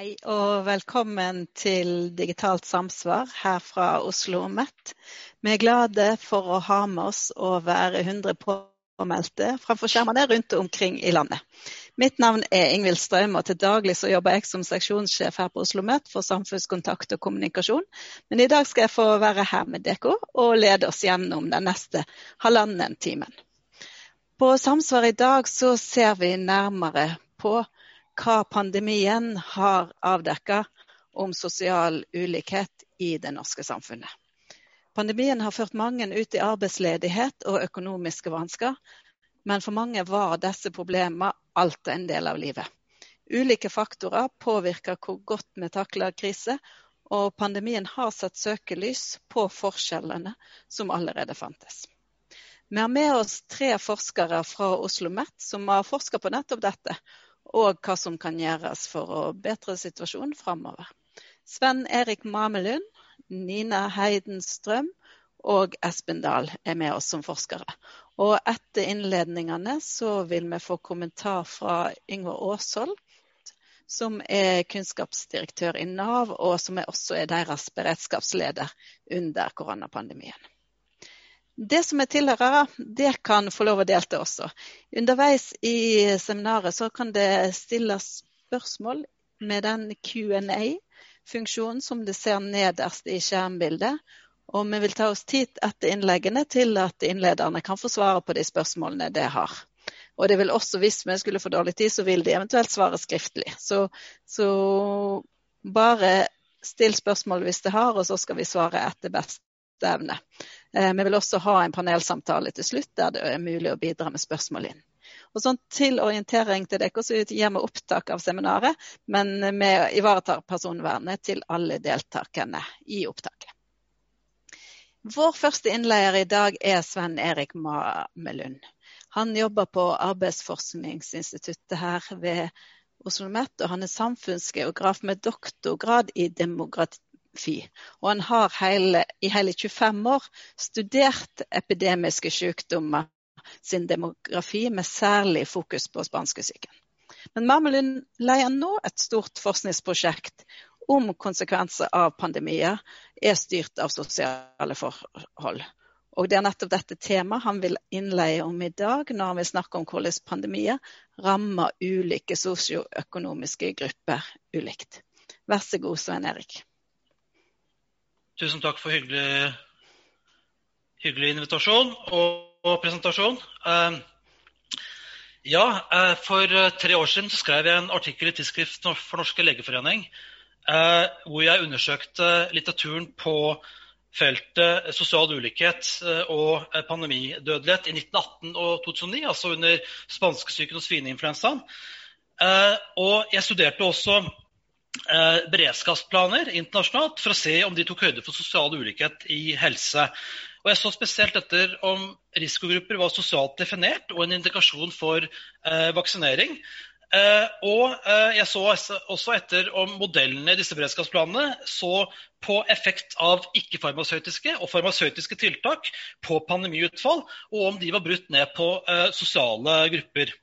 Hei og velkommen til Digitalt samsvar her fra Oslo OsloMet. Vi er glade for å ha med oss over 100 påmeldte framfor skjermene rundt omkring i landet. Mitt navn er Ingvild Strøm, og til daglig så jobber jeg som seksjonssjef her på Oslo OsloMet for samfunnskontakt og kommunikasjon. Men i dag skal jeg få være her med dere og lede oss gjennom den neste halvannen timen. På Samsvar i dag så ser vi nærmere på hva pandemien har avdekka om sosial ulikhet i det norske samfunnet. Pandemien har ført mange ut i arbeidsledighet og økonomiske vansker, men for mange var disse problemene alt en del av livet. Ulike faktorer påvirker hvor godt vi takler krise, og pandemien har satt søkelys på forskjellene som allerede fantes. Vi har med oss tre forskere fra Oslo OsloMet som har forska på nettopp dette, og hva som kan gjøres for å bedre situasjonen framover. Sven Erik Mamelund, Nina Heiden Strøm og Espen Dahl er med oss som forskere. Og etter innledningene så vil vi få kommentar fra Yngve Aashold, som er kunnskapsdirektør i Nav, og som også er deres beredskapsleder under koronapandemien. Det som er tilhørere, det kan få lov å delta også. Underveis i seminaret så kan det stilles spørsmål med den Q&A-funksjonen som du ser nederst i skjermbildet. Og vi vil ta oss tid etter innleggene til at innlederne kan få svare på de spørsmålene de har. Og det vil også, hvis vi skulle få dårlig tid, så vil de eventuelt svare skriftlig. Så, så bare still spørsmål hvis de har, og så skal vi svare etter beste evne. Eh, vi vil også ha en panelsamtale til slutt der det er mulig å bidra med spørsmål inn. Og sånn Til orientering til dere så gir vi opptak av seminaret, men vi ivaretar personvernet til alle deltakerne i opptaket. Vår første innleier i dag er Sven Erik Mamelund. Han jobber på Arbeidsforskningsinstituttet her ved Oslo OsloMet, og han er samfunnsgeograf med doktorgrad i demografi og han har hele, i hele 25 år studert epidemiske sykdommer sin demografi, med særlig fokus på spanskesyken. Men Marmelund leier nå et stort forskningsprosjekt om konsekvenser av pandemier er styrt av sosiale forhold. Og Det er nettopp dette temaet han vil innleie om i dag, når han vil snakke om hvordan pandemier rammer ulike sosioøkonomiske grupper ulikt. Vær så god, Svein Erik. Tusen takk for hyggelig, hyggelig invitasjon og, og presentasjon. Uh, ja, uh, for tre år siden skrev jeg en artikkel i Tidsskrift for Norske legeforening uh, hvor jeg undersøkte litteraturen på feltet sosial ulikhet og pandemidødelighet i 1918 og 2009, altså under spanskesyken og svineinfluensaen. Og jeg studerte også Eh, beredskapsplaner internasjonalt for å se om de tok høyde for sosial ulikhet i helse. Og Jeg så spesielt etter om risikogrupper var sosialt definert og en indikasjon for eh, vaksinering. Eh, og eh, jeg så også etter om modellene i disse beredskapsplanene så på effekt av ikke-farmasøytiske og farmasøytiske tiltak på pandemiutfall, og om de var brutt ned på eh, sosiale grupper.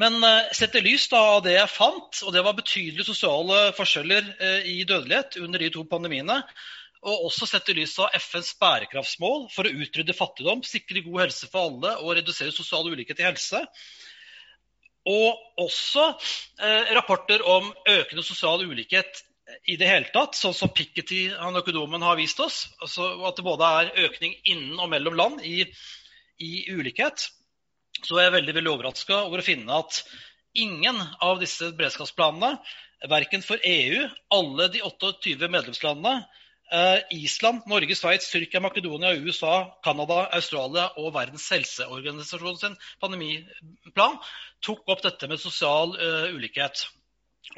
Men uh, sett i lys av det jeg fant, og det var betydelige sosiale forskjeller uh, i dødelighet under de to pandemiene, og også sett i lys av FNs bærekraftsmål for å utrydde fattigdom, sikre god helse for alle og redusere sosial ulikhet i helse, og også uh, rapporter om økende sosial ulikhet i det hele tatt, sånn som Piketty, han økonomen, har vist oss. Altså at det både er økning innen og mellom land i, i ulikhet så er jeg veldig veldig overraska over å finne at ingen av disse beredskapsplanene, verken for EU, alle de 28 medlemslandene, eh, Island, Norge, Sveits, Tyrkia, Makedonia, USA, Canada, Australia og Verdens helseorganisasjon sin pandemiplan tok opp dette med sosial uh, ulikhet.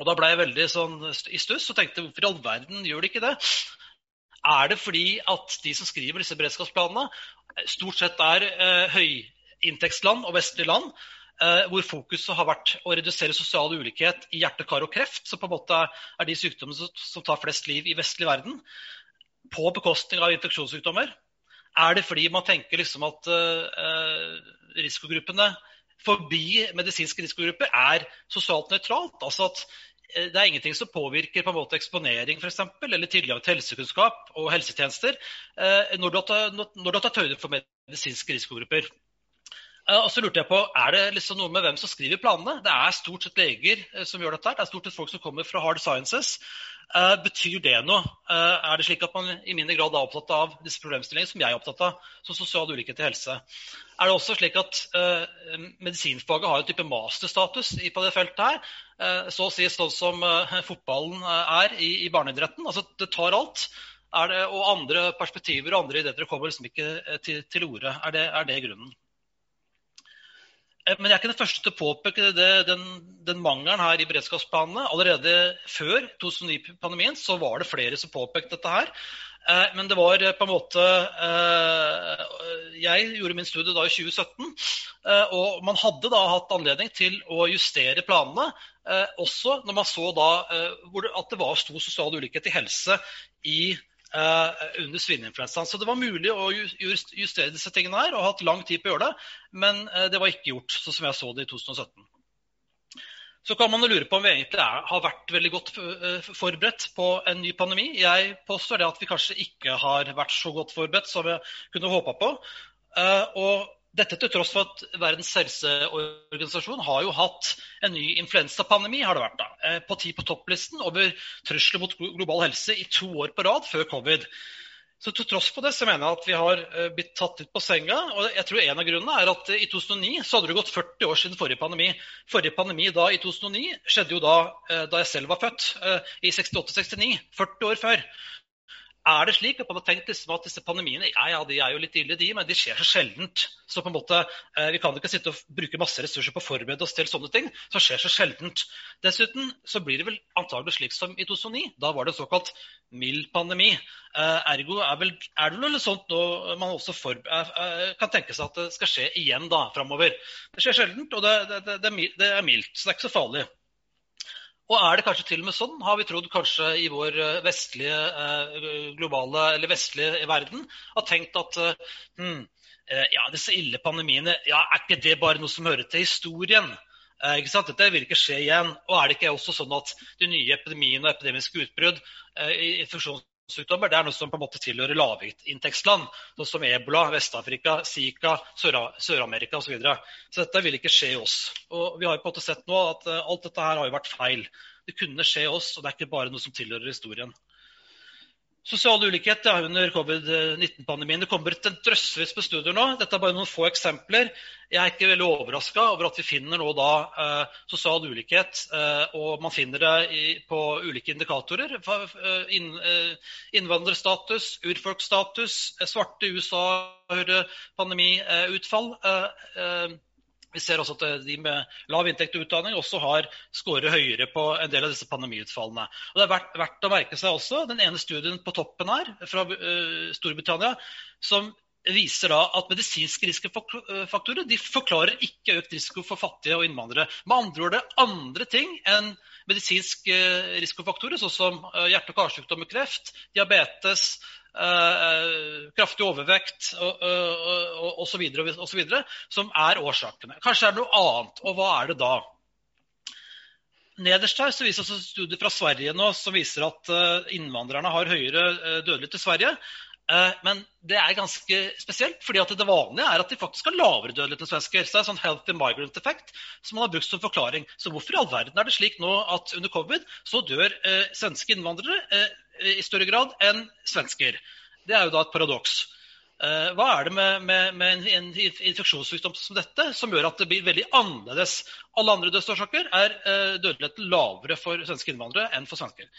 Og Da ble jeg veldig sånn i stuss og tenkte hvorfor i all verden gjør de ikke det? Er det fordi at de som skriver disse beredskapsplanene, stort sett er uh, høy, inntektsland og vestlige land, Uh, hvor fokuset har vært å redusere sosial ulikhet i hjerte, kar og kreft, som på en måte er de sykdommene som tar flest liv i vestlig verden, på bekostning av infeksjonssykdommer? Er det fordi man tenker liksom at uh, risikogruppene forbi medisinske risikogrupper er sosialt nøytralt? Altså at det er ingenting som påvirker på en måte eksponering for eksempel, eller tilgang til helsekunnskap og helsetjenester når du har tatt høyde for medisinske risikogrupper. Og så lurte jeg på, Er det liksom noe med hvem som skriver planene? Det er stort sett leger som gjør dette. Det er stort sett folk som kommer fra hard sciences. Uh, betyr det noe? Er det slik at man i mindre grad er opptatt av disse problemstillingene som jeg er opptatt av, som sosial ulikhet i helse? Er det også slik at medisinfaget har en type masterstatus på det feltet her? så å si sånn som fotballen er i, barneidretten. Altså, det tar alt. Det, og andre perspektiver og andre ideer kommer liksom ikke til, til orde. Er er det grunnen? Eh, men jeg er ikke den første til å påpeke det, den, den, mangelen her i beredskapsplanene. Allerede før 2009-pandemien så var det flere som påpekte dette her. Eh, men det var på en måte eh, Jeg gjorde min studie da i 2017. Og man hadde da hatt anledning til å justere planene. Også når man så da at det var stor sosial ulikhet i helse i Uh, under svineinfluensaen. Så det var mulig å justere disse tingene her, og hatt lang tid på å gjøre det. Men uh, det var ikke gjort, sånn som jeg så det i 2017. Så kan man lure på om vi egentlig er, har vært veldig godt uh, forberedt på en ny pandemi. Jeg påstår det at vi kanskje ikke har vært så godt forberedt som vi kunne håpa på. og dette til tross for at Verdens helseorganisasjon har jo hatt en ny influensapandemi har det vært da, eh, på ti på topplisten over trusler mot global helse i to år på rad før covid. Så Til tross for det så mener jeg at vi har eh, blitt tatt litt på senga. og jeg tror En av grunnene er at i 2009 så hadde det gått 40 år siden forrige pandemi. Forrige pandemi da i 2009 skjedde jo da, eh, da jeg selv var født, i 68-69. 40 år før. Er det slik at man har tenkt liksom at disse pandemiene ja, ja, de er jo litt ille, de, men de skjer så sjeldent. Så på en måte, eh, Vi kan ikke sitte og bruke masse ressurser på å forberede oss til sånne ting som skjer så sjeldent. Dessuten så blir det vel antagelig slik som i 2009. Da var det en såkalt mild pandemi. Eh, ergo er, vel, er det noe sånt nå man også for, eh, kan tenke seg at det skal skje igjen da framover. Det skjer sjeldent, og det, det, det, det er mildt, så det er ikke så farlig. Og er det kanskje til og med sånn, har vi trodd kanskje i vår eh, vestlige, eh, globale eller vestlige verden, har tenkt at hm, ja, disse ille pandemiene, ja, er ikke det bare noe som hører til historien? Eh, ikke sant? Dette vil ikke skje igjen. Og er det ikke også sånn at de nye epidemiene og epidemiske utbrudd eh, infeksjons sykdommer, det er noe som på en måte tilhører lavinntektsland, Noe som ebola, Vest-Afrika, Zika, Sør-Amerika osv. Så, videre. så dette vil ikke skje i oss. Og Vi har på en måte sett nå at eh, alt dette her har jo vært feil. Det kunne skje oss, og det er ikke bare noe som tilhører historien. Sosial ulikhet ja, under covid-19-pandemien. Det kommer en drøssevis på studier nå. Dette er bare noen få eksempler. Jeg er ikke veldig overraska over at vi finner nå da eh, sosial ulikhet. Eh, og man finner det i, på ulike indikatorer. In, eh, innvandrerstatus, urfolksstatus, eh, svarte USA-pandemiutfall. Eh, vi ser også at de med lav inntekt og utdanning også har skåret høyere på en del av disse pandemiutfallene. Og det er verdt, verdt, å merke seg også den ene studien på toppen her fra uh, Storbritannia som viser da at medisinske risikofaktorer de forklarer ikke økt risiko for fattige og innvandrere. Med andre ord det er andre ting enn medisinske risikofaktorer, sånn som hjerte- og karsykdommer, kreft, diabetes, kraftig overvekt osv. som er årsakene. Kanskje er det noe annet. Og hva er det da? Nederst her så viser også studier fra Sverige nå som viser at uh, innvandrerne har høyere dødelighet i Sverige. Men det er ganske spesielt, fordi det vanlige er at de faktisk har lavere dødelighet enn svensker. Så det er en sånn healthy migrant effect som man har brukt som forklaring. Så hvorfor i all verden er det slik nå at under covid så dør svenske innvandrere i større grad enn svensker. Det er jo da et paradoks. Eh, hva er det med, med, med, en infeksjonssykdom som dette som gjør at det blir veldig annerledes? Alle andre dødsårsaker er eh, dødeligheten lavere for svenske innvandrere enn for svensker.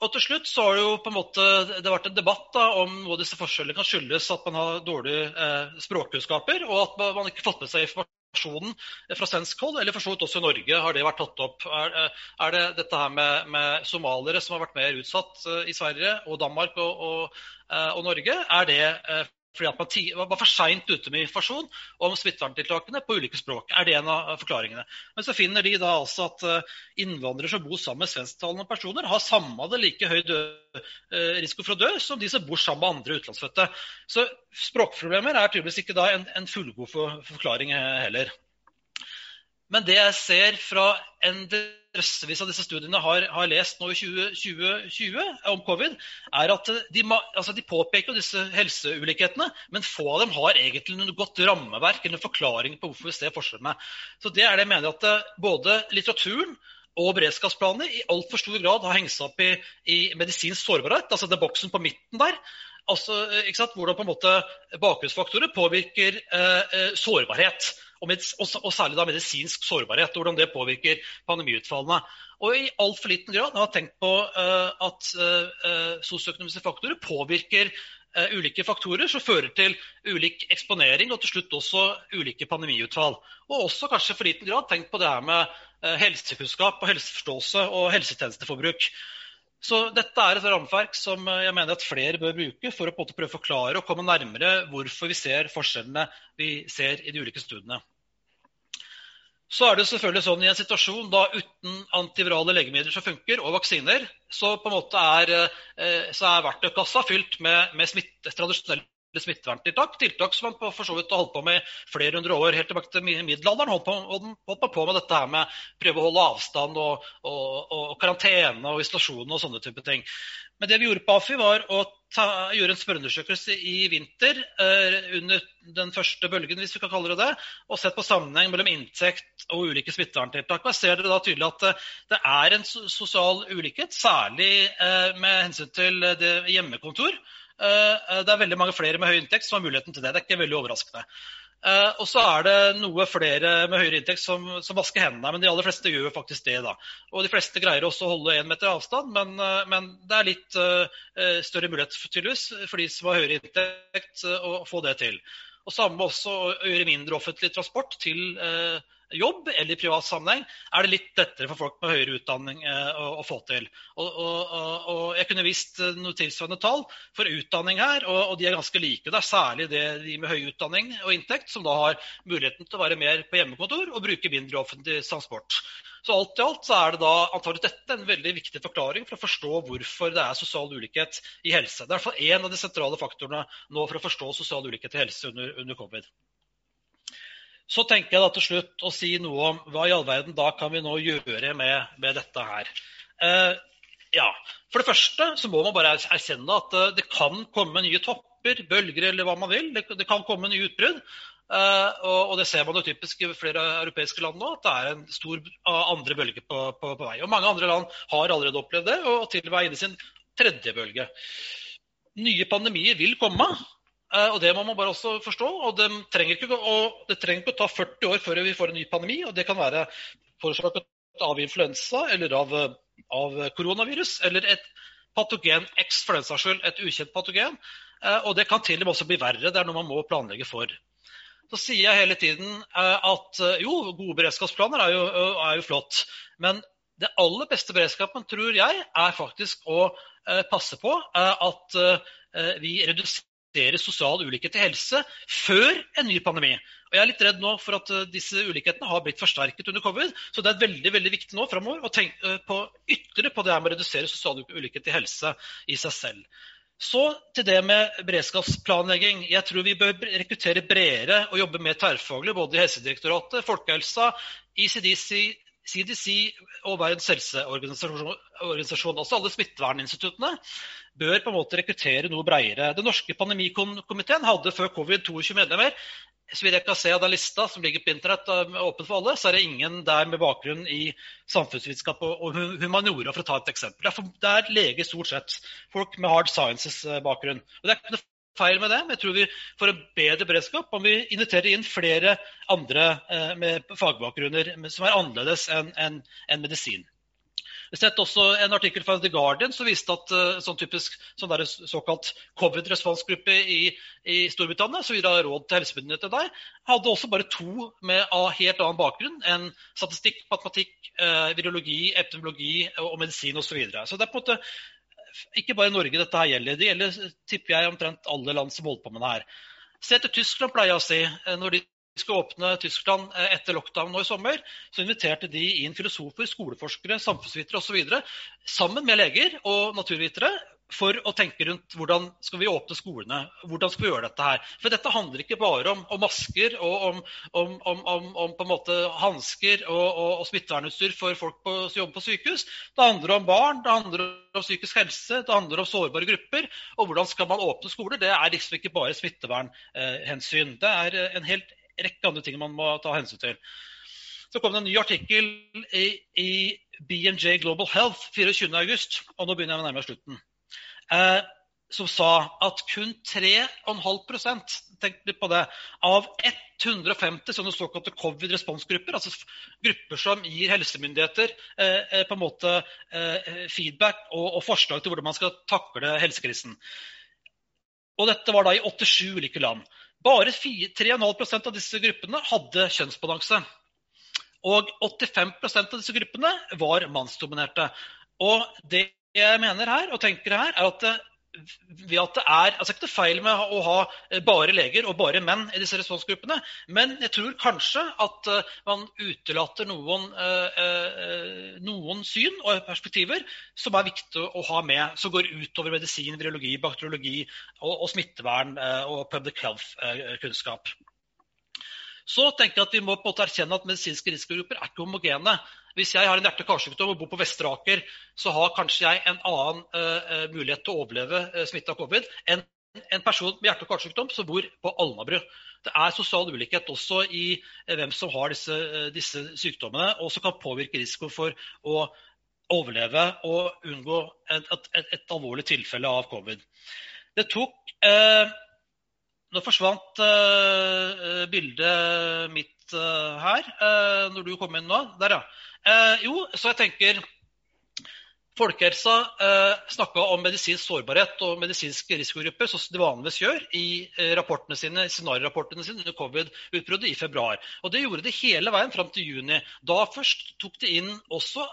Og til slutt så har Det jo på en måte, det har vært en debatt da, om hva disse forskjellene kan skyldes at man har dårlige eh, språkkunnskaper, og at man ikke har fått med seg informasjon fra svensk hold, eller for så vidt også i Norge har det vært tatt opp. Er, eh, er det dette her med, med, somaliere som har vært mer utsatt uh, i Sverige og Danmark og, og, og Norge, er det fordi at man var for seint ute med informasjon om smitteverntiltakene på ulike språk. er det en av forklaringene. Men så finner de da altså at innvandrere som bor sammen med svensktalende personer, har samme eller like høy død, risiko for å dø som de som bor sammen med andre utenlandsfødte. Så språkproblemer er tydeligvis ikke da en, en fullgod for, forklaring heller. Men det jeg ser fra en drøssevis av disse studiene har, har lest nå i 2020 om covid, er at de, altså de, påpeker disse helseulikhetene, men få av dem har egentlig noe godt rammeverk eller forklaring på hvorfor vi ser forskjellene. Så det er det jeg mener at eh, både litteraturen og beredskapsplaner i altfor stor grad har hengt seg opp i, i medisinsk sårbarhet, altså den boksen på midten der. Altså, Hvordan på en måte bakgrunnsfaktorer påvirker eh, eh sårbarhet og, og, særlig da medisinsk sårbarhet, hvordan det påvirker pandemiutfallene. Og i altfor liten grad har jeg tenkt på uh, at uh, sosioøkonomiske faktorer påvirker uh, ulike faktorer som fører til ulik eksponering og til slutt også ulike pandemiutfall. Og også kanskje for liten grad tenkt på det her med helsekunnskap og helseforståelse og helsetjenesteforbruk. Så dette er et rammeverk som jeg mener at flere bør bruke for å prøve å forklare og komme nærmere hvorfor vi ser forskjellene vi ser i de ulike studiene. Så er det selvfølgelig sånn i en situasjon da uten antivirale legemidler som funker, og vaksiner, så på en måte er, eh, er verktøykassa fylt med, med smitt, tradisjonelle smitteverntiltak. Tiltak som man for så vidt har holdt på med flere hundre år, helt tilbake til middelalderen. Holdt, på, holdt på med dette her med prøve å holde avstand og, og, og karantene og isolasjon og sånne type ting. Men det vi gjorde på AFI, var å ta, gjøre en spørreundersøkelse i vinter eh, under den første bølgen, hvis vi kan kalle det det, og sett på sammenheng mellom inntekt og ulike smitteverntiltak. Og ser dere da tydelig at eh, det er en sosial ulikhet, særlig eh, med hensyn til det hjemmekontor. Eh, eh, det er veldig mange flere med høy inntekt som har muligheten til det. Det er ikke veldig overraskende. Uh, og så er det noe flere med høyere inntekt som, som, vasker hendene, men de aller fleste gjør faktisk det. da. Og de fleste greier også å holde én meter avstand, men, men, det er litt større mulighet tydeligvis for de som har høyere inntekt, å få det til. Og samme også å gjøre mindre offentlig transport til jobb eller i privat sammenheng, er det litt lettere for folk med høyere utdanning eh, å, å, få til. Og, og, og, Jeg kunne vist eh, noe tilsvarende tall for utdanning her, og, de er ganske like. Det er særlig det, de med høy utdanning og inntekt som da har muligheten til å være mer på hjemmekontor og bruke mindre offentlig transport. Så alt i alt så er det da antagelig dette en veldig viktig forklaring for å forstå hvorfor det er sosial ulikhet i helse. Det er i hvert fall én av de sentrale faktorene nå for å forstå sosial ulikhet i helse under, under covid. Så tenker jeg da til slutt å si noe om hva i all verden da kan vi nå gjøre med, med dette her. Eh, ja, For det første så må man bare erkjenne at eh, det kan komme nye topper, bølger eller hva man vil. Det, det kan komme nye utbrudd. Eh, og, og, det ser man jo typisk i flere europeiske land nå, at det er en stor uh, andre bølge på, på, på, vei. Og Mange andre land har allerede opplevd det, og til og med inne i sin tredje bølge. Nye pandemier vil komme. Eh, og Det må man bare også forstå. og Det trenger ikke, det trenger ikke å ta 40 år før vi får en ny pandemi. og Det kan være forårsaket av influensa eller av, av, koronavirus, eller et patogen X for den saks skyld, et ukjent patogen. Eh, og det kan til og med også bli verre. Det er noe man må planlegge for. Så sier jeg hele tiden eh, at jo, gode beredskapsplaner er jo, er jo flott. Men det aller beste beredskapen, tror jeg, er faktisk å passe på at vi reduserer redusere sosial ulikhet i helse før en ny pandemi. Og Jeg er litt redd nå for at eh, disse ulikhetene har blitt forsterket under covid. Så det er veldig veldig viktig nå framover å tenke eh, på ytterligere på det her med å redusere sosial ulikhet i helse i seg selv. Så til det med beredskapsplanlegging. Jeg tror vi bør rekruttere bredere og jobbe mer tverrfaglig både i Helsedirektoratet, Folkehelsa, ICDC, CDC og Verdens helseorganisasjon, altså alle smitteverninstituttene, bør på en måte rekruttere noe bredere. Den norske pandemikomiteen hadde før covid 22 medlemmer. Så vidt jeg kan se av den lista som ligger på internett, åpen for alle, så er det ingen der med bakgrunn i samfunnsvitenskap og humaniora, for å ta et eksempel. Det er leger stort sett. Folk med hard sciences-bakgrunn. Og Det er ikke feil med det, men jeg tror vi får en bedre beredskap om vi inviterer inn flere andre eh, med fagbakgrunner som er annerledes enn en, en medisin. Vi har sett også en artikkel fra The Guardian som viste at uh, sånn typisk sånn der, såkalt covid-responsgruppe i, i, Storbritannia, som gir råd til helsemyndighetene der, hadde også bare to med av helt annen bakgrunn enn statistikk, matematikk, uh, virologi, epidemiologi og, medisin osv. Så, videre. så det er på en måte ikke bare Norge dette her gjelder. Det gjelder tipper jeg, omtrent alle land som holder på med det her. Se til Tyskland, pleier jeg å si. Eh, når de skal åpne Tyskland eh, etter lockdown nå i sommer, så inviterte de inn filosofer, skoleforskere, samfunnsvitere osv. sammen med leger og naturvitere for å tenke rundt hvordan skal vi åpne skolene. Hvordan skal vi gjøre dette her? For dette handler ikke bare om, om masker og om, om, om på en måte hansker og, og, og smittevernutstyr for folk på, som jobber på sykehus. Det handler om barn, det handler om psykisk helse, det handler om sårbare grupper. Og hvordan skal man åpne skoler? Det er liksom ikke bare smittevernhensyn. Det er en helt rekke andre ting man må ta hensyn til. Så kom det en ny artikkel i, i BNJ Global Health 24.8, og nå begynner jeg å nærme meg slutten eh, som sa at kun 3,5 tenk på det, av 150 sånne såkalte covid-responsgrupper, altså grupper som gir helsemyndigheter eh, eh, på en måte eh, feedback og, og, forslag til hvordan man skal takle helsekrisen. Og Dette var da i 87 ulike land. Bare 3,5% av disse gruppene hadde kjønnsbalanse. Og 85% av disse gruppene var mannsdominerte. Og det jeg mener her, og tenker her, er at det, ved at det er altså ikke noe feil med å ha eh, bare leger og bare menn i disse responsgruppene, men jeg tror kanskje at uh, man utelater noen, noen, syn og perspektiver som er viktig å ha med, som går utover medisin, virologi, bakteriologi og, og smittevern og public health-kunnskap. Så tenker jeg at Vi må på en måte erkjenne at medisinske risikogrupper er ikke homogene. Hvis jeg har en hjerte-karsykdom og bor på Vestre Aker, så har kanskje jeg en annen uh, mulighet til å overleve uh, smitte av covid enn en person med hjerte- og karsykdom som bor på Alnabru. Det er sosial ulikhet også i uh, hvem som har disse, disse sykdommene, og som kan påvirke risikoen for å overleve og unngå et, et, et, alvorlig tilfelle av covid. Det tok nå forsvant uh, bildet mitt uh, her, uh, når du kom inn nå. Der, ja. jo, så jeg tenker Folkehelsa uh, snakka om medisinsk sårbarhet og medisinske risikogrupper, som de vanligvis gjør i rapportene sine, scenariorapportene sine under covid-utbruddet i februar. Og Det gjorde de hele veien fram til juni. Da først tok de inn også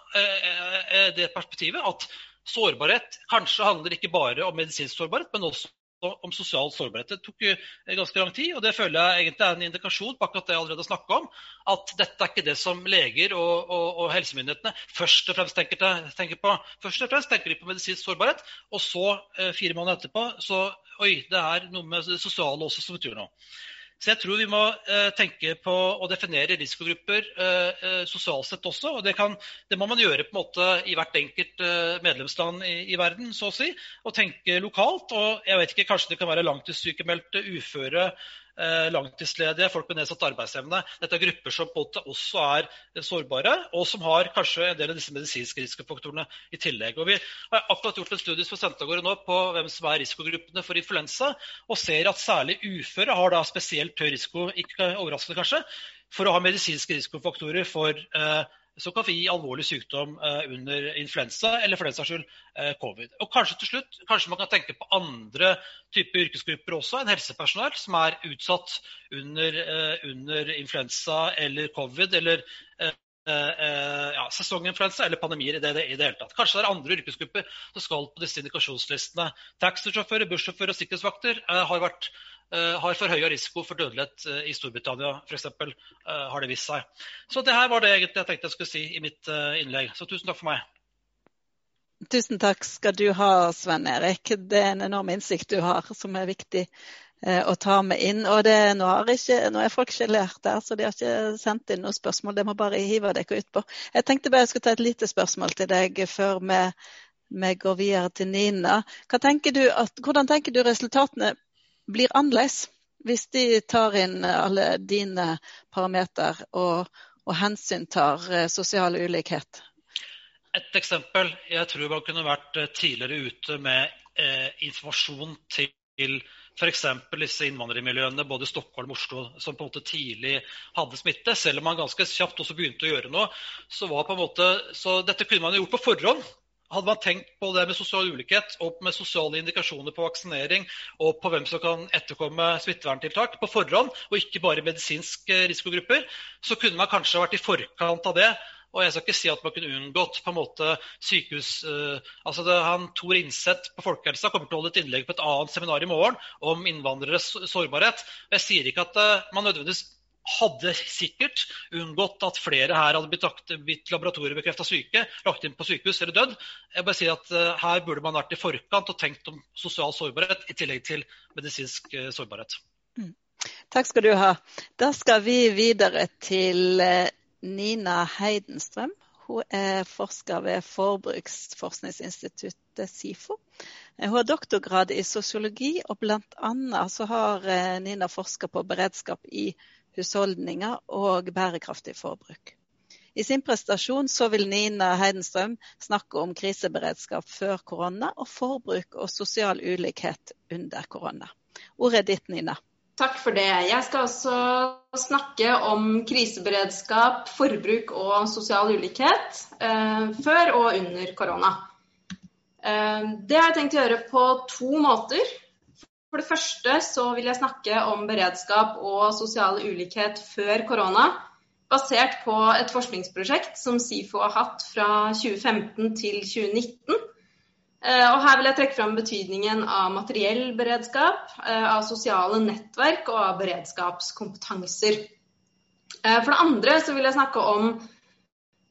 det perspektivet at sårbarhet kanskje handler ikke bare om medisinsk sårbarhet, men også om sosial sårbarhet. Det tok ganske lang tid, og det føler jeg egentlig er en indikasjon på akkurat det jeg allerede snakka om. At dette er ikke det som leger og, og, og helsemyndighetene først og fremst tenker, tenker, på. Først og fremst tenker de på medisinsk sårbarhet, og så, eh, fire måneder etterpå, så oi, det er noe med det sosiale også som betyr noe. Så jeg tror vi må eh, tenke på å definere risikogrupper eh, eh, sosialt sett også. og det, kan, det, må man gjøre på en måte i hvert enkelt eh, medlemsland i, i, verden, så å si. Og tenke lokalt. Og jeg vet ikke, kanskje det kan være langtidssykemeldte, uføre, langtidsledige, folk med nedsatt arbeidsevne. Dette er grupper som måte også er sårbare, og som har kanskje en del av disse medisinske risikofaktorene i tillegg. Og vi har akkurat gjort en studie for Sentagårde nå på hvem som er risikogruppene for influensa, og ser at særlig uføre har da spesielt høy risiko, ikke overraskende kanskje, for å ha medisinske risikofaktorer for eh, som kan gi alvorlig sykdom eh, under influensa eller for den saks skyld eh, covid. Og kanskje til slutt, kanskje man kan tenke på andre typer yrkesgrupper også enn helsepersonell som er utsatt under, eh, under influensa eller covid eller ja, sesonginfluensa eller pandemier i det, i det, hele tatt. Kanskje det er andre yrkesgrupper som skal på disse indikasjonslistene. Taxisjåfører, bussjåfører og sikkerhetsvakter har vært Eh, har forhøya risiko for dødelighet eh, i Storbritannia f.eks. Uh, eh, har det vist seg. Så det her var det egentlig jeg tenkte jeg skulle si i mitt innlegg. Så tusen takk for meg. Tusen takk skal du ha, Sven Erik. Det er en enorm innsikt du har, som er viktig å ta med inn. Og det, nå, ikke, nå, er folk ikke lært der, så de har ikke sendt inn noen spørsmål. Det må bare hive dere utpå. Jeg tenkte bare jeg skulle ta et lite spørsmål til deg før vi, vi går videre til Nina. Tenker at, hvordan tenker du resultatene blir annerledes hvis de tar inn alle dine parametere og, og hensyntar eh, sosial ulikhet? Et eksempel. Jeg tror man kunne vært eh, tidligere ute med eh, informasjon til f.eks. disse innvandrermiljøene både Stockholm og Oslo som på en måte tidlig hadde smitte. Selv om man ganske kjapt også begynte å gjøre noe. Så, var på en måte, så dette kunne man gjort på forhånd. Hadde man tenkt på det med sosial ulikhet og med sosiale indikasjoner på vaksinering og på hvem som kan etterkomme smitteverntiltak på forhånd, og ikke bare medisinske risikogrupper, så kunne man kanskje vært i forkant av det. Og jeg skal ikke si at man kunne unngått på en måte sykehus... Uh, altså det, han Tor Innseth på Folkehelsa kommer til å holde et innlegg på et annet seminar i morgen om innvandreres sårbarhet. Jeg sier ikke at uh, man nødvendigvis hadde sikkert unngått at flere her hadde blitt, blitt laboratoriebekrefta syke, lagt inn på sykehus eller dødd. Jeg bare sier at uh, Her burde man vært i forkant og tenkt om sosial sårbarhet i tillegg til medisinsk sårbarhet. Mm. Takk skal du ha. Da skal vi videre til Nina Heidenstrøm. Hun er forsker ved Forbruksforskningsinstituttet SIFO. Hun har doktorgrad i sosiologi, og bl.a. så har Nina forska på beredskap i husholdninger og bærekraftig forbruk. I sin prestasjon så vil Nina Heidenstrøm snakke om kriseberedskap før korona og forbruk og sosial ulikhet under korona. Ordet er ditt, Nina. Takk for det. Jeg skal også snakke om kriseberedskap, forbruk og sosial ulikhet eh, før og under korona. Eh, det har jeg tenkt å gjøre på to måter. For det første så vil jeg snakke om beredskap og sosial ulikhet før korona, basert på et forskningsprosjekt som SIFO har hatt fra 2015 til 2019. Eh, og her vil jeg trekke fram betydningen av materiell beredskap, eh, av sosiale nettverk og av beredskapskompetanser. Eh, for det andre så vil jeg snakke om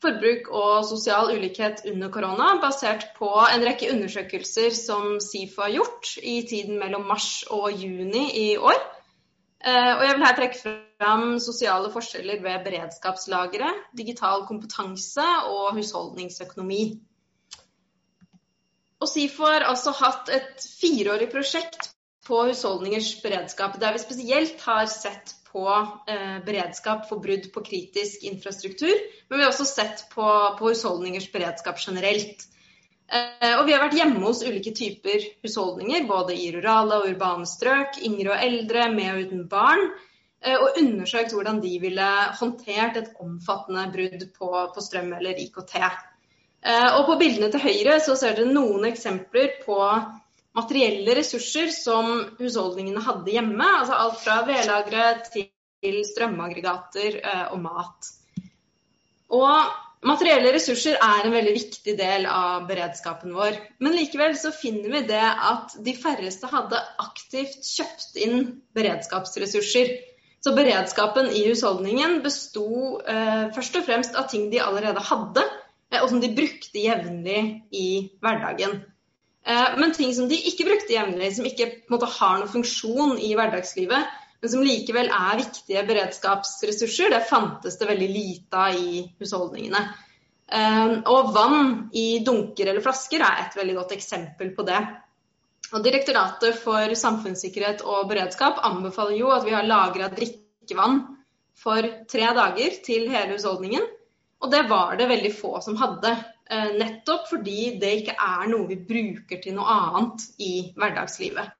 forbruk og sosial ulikhet under korona, basert på en rekke undersøkelser som SIFO har gjort i tiden mellom mars og juni i år. Og jeg vil her trekke fram sosiale forskjeller ved beredskapslagre, digital kompetanse og husholdningsøkonomi. Og SIFO har altså hatt et fireårig prosjekt på husholdningers beredskap, der vi spesielt har sett på eh, beredskap for brudd på kritisk infrastruktur. Men vi har også sett på, på husholdningers beredskap generelt. Eh, og vi har vært hjemme hos ulike typer husholdninger, både i rurale og urbane strøk, yngre og eldre, med og uten barn. Eh, og undersøkt hvordan de ville håndtert et omfattende brudd på, på strøm eller IKT. Eh, og på bildene til høyre så ser dere noen eksempler på materielle ressurser som husholdningene hadde hjemme. Altså alt fra vedlagre til strømaggregater eh, og mat. Og materielle ressurser er en veldig viktig del av beredskapen vår. Men likevel så finner vi det at de færreste hadde aktivt kjøpt inn beredskapsressurser. Så beredskapen i husholdningen besto eh, først og fremst av ting de allerede hadde, og som de brukte jevnlig i hverdagen. Eh, men ting som de ikke brukte jevnlig, som ikke måte, har noen funksjon i hverdagslivet, men som likevel er viktige beredskapsressurser, det fantes det veldig lite av i husholdningene. Eh, og vann i dunker eller flasker er et veldig godt eksempel på det. Og Direktoratet for samfunnssikkerhet og beredskap anbefaler jo at vi har lagra drikkevann for tre dager til hele husholdningen. Og det var det veldig få som hadde. Eh, nettopp fordi det ikke er noe vi bruker til noe annet i hverdagslivet.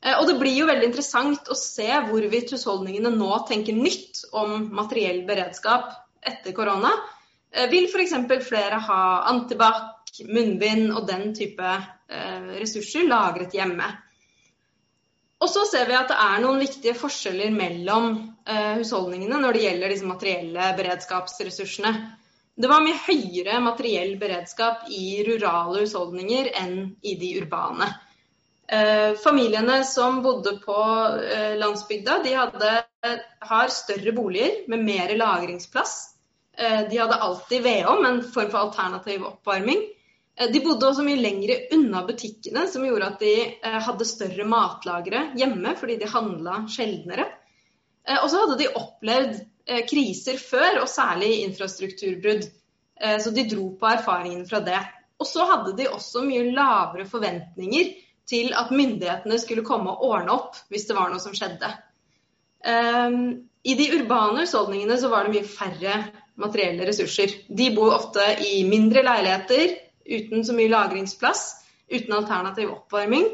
Eh, og det blir jo veldig interessant å se hvorvidt husholdningene nå tenker nytt om materiell beredskap etter korona. Eh, vil f.eks. flere ha antibac, munnbind og den type ressurser lagret hjemme? Og så ser vi at det er noen viktige forskjeller mellom husholdningene når det gjelder disse materielle beredskapsressursene. Det var mye høyere materiell beredskap i rurale husholdninger enn i de urbane. Eh, familiene som bodde på eh, landsbygda, de hadde, har større boliger med mer lagringsplass. Eh, de hadde alltid vedovn, en form for alternativ oppvarming. Eh, de bodde også mye lengre unna butikkene, som gjorde at de eh, hadde større matlagre hjemme fordi de handla sjeldnere. Eh, og så hadde de opplevd Eh, kriser før, og særlig infrastrukturbrudd. Eh, så de dro på erfaringene fra det. Og så hadde de også mye lavere forventninger til at myndighetene skulle komme og ordne opp hvis det var noe som skjedde. Eh, I de urbane husholdningene så var det mye færre materielle ressurser. De bor ofte i mindre leiligheter uten så mye lagringsplass, uten alternativ oppvarming.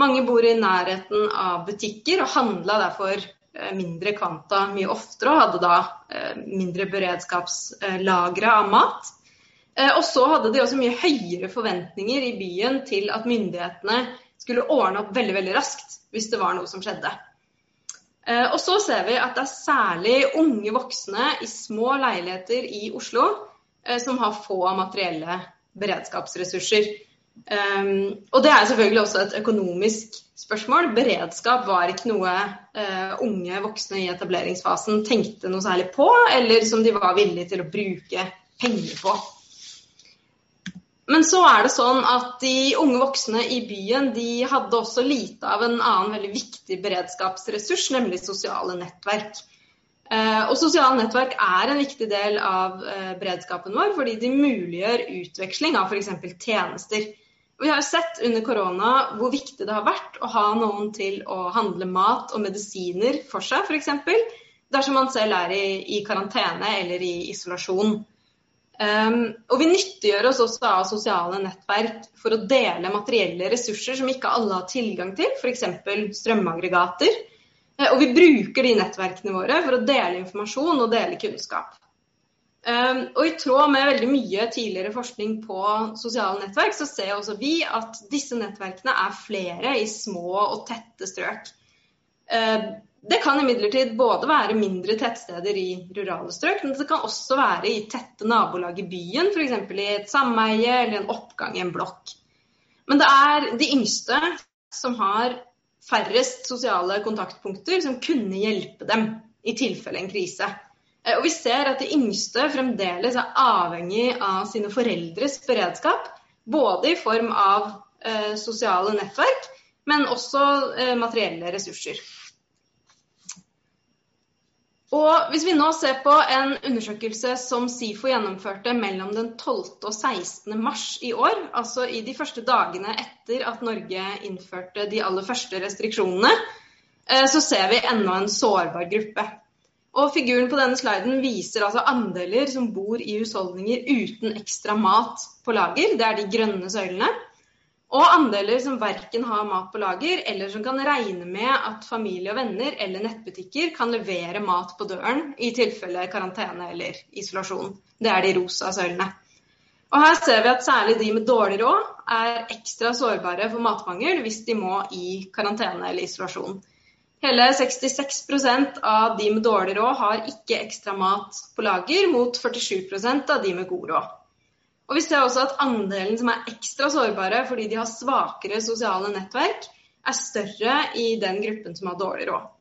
Mange bor i nærheten av butikker og handla derfor mindre kvanta mye oftere og hadde da eh, mindre beredskapslagre av mat. Eh, og så hadde de også mye høyere forventninger i byen til at myndighetene skulle ordne opp veldig, veldig raskt hvis det var noe som skjedde. Og så ser vi at det er særlig unge voksne i små leiligheter i Oslo som har få materielle beredskapsressurser. Um, og det er selvfølgelig også et økonomisk spørsmål. Beredskap var ikke noe uh, unge voksne i etableringsfasen tenkte noe særlig på, eller som de var villige til å bruke penger på. Men så er det sånn at de unge voksne i byen de hadde også lite av en annen veldig viktig beredskapsressurs, nemlig sosiale nettverk. Uh, og sosiale nettverk er en viktig del av uh, beredskapen vår, fordi de muliggjør utveksling av f.eks. tjenester. Vi har sett under korona hvor viktig det har vært å ha noen til å handle mat og medisiner for seg, f.eks. Dersom man selv er i, i, karantene eller i isolasjon. Um, og vi nyttiggjør oss også av sosiale nettverk for å dele materielle ressurser som ikke alle har tilgang til, f.eks. strømaggregater. Eh, og vi bruker de nettverkene våre for å dele informasjon og dele kunnskap. Ehm, og i tråd med veldig mye tidligere forskning på sosiale nettverk, så ser også vi at disse nettverkene er flere i små og tette strøk. Ehm, det kan imidlertid både være mindre tettsteder i rurale strøk, men det kan også være i tette nabolag i byen, f.eks. i et sameie eller en oppgang i en blokk. Men det er de yngste som har færrest sosiale kontaktpunkter som kunne hjelpe dem i tilfelle en krise. Eh, og vi ser at de yngste fremdeles er avhengig av sine foreldres beredskap. Både i form av eh, sosiale nettverk, men også eh, materielle ressurser. Og hvis vi nå ser på en undersøkelse som SIFO gjennomførte mellom den 12. og 16. mars i år, altså i de første dagene etter at Norge innførte de aller første restriksjonene, eh, så ser vi enda en sårbar gruppe. Og Figuren på denne sliden viser altså andeler som bor i husholdninger uten ekstra mat på lager. Det er de grønne søylene. Og andeler som verken har mat på lager, eller som kan regne med at familie og venner eller nettbutikker kan levere mat på døren i tilfelle karantene eller isolasjon. Det er de rosa søylene. Og her ser vi at særlig de med dårlig råd er ekstra sårbare for matmangel hvis de må i karantene eller isolasjon. Hele 66% av de med dårlig råd har ikke ekstra mat på lager, mot 47% av de med god råd. Og vi ser også at andelen som er ekstra sårbare fordi de har svakere sosiale nettverk, er større i den gruppen som har dårlig råd.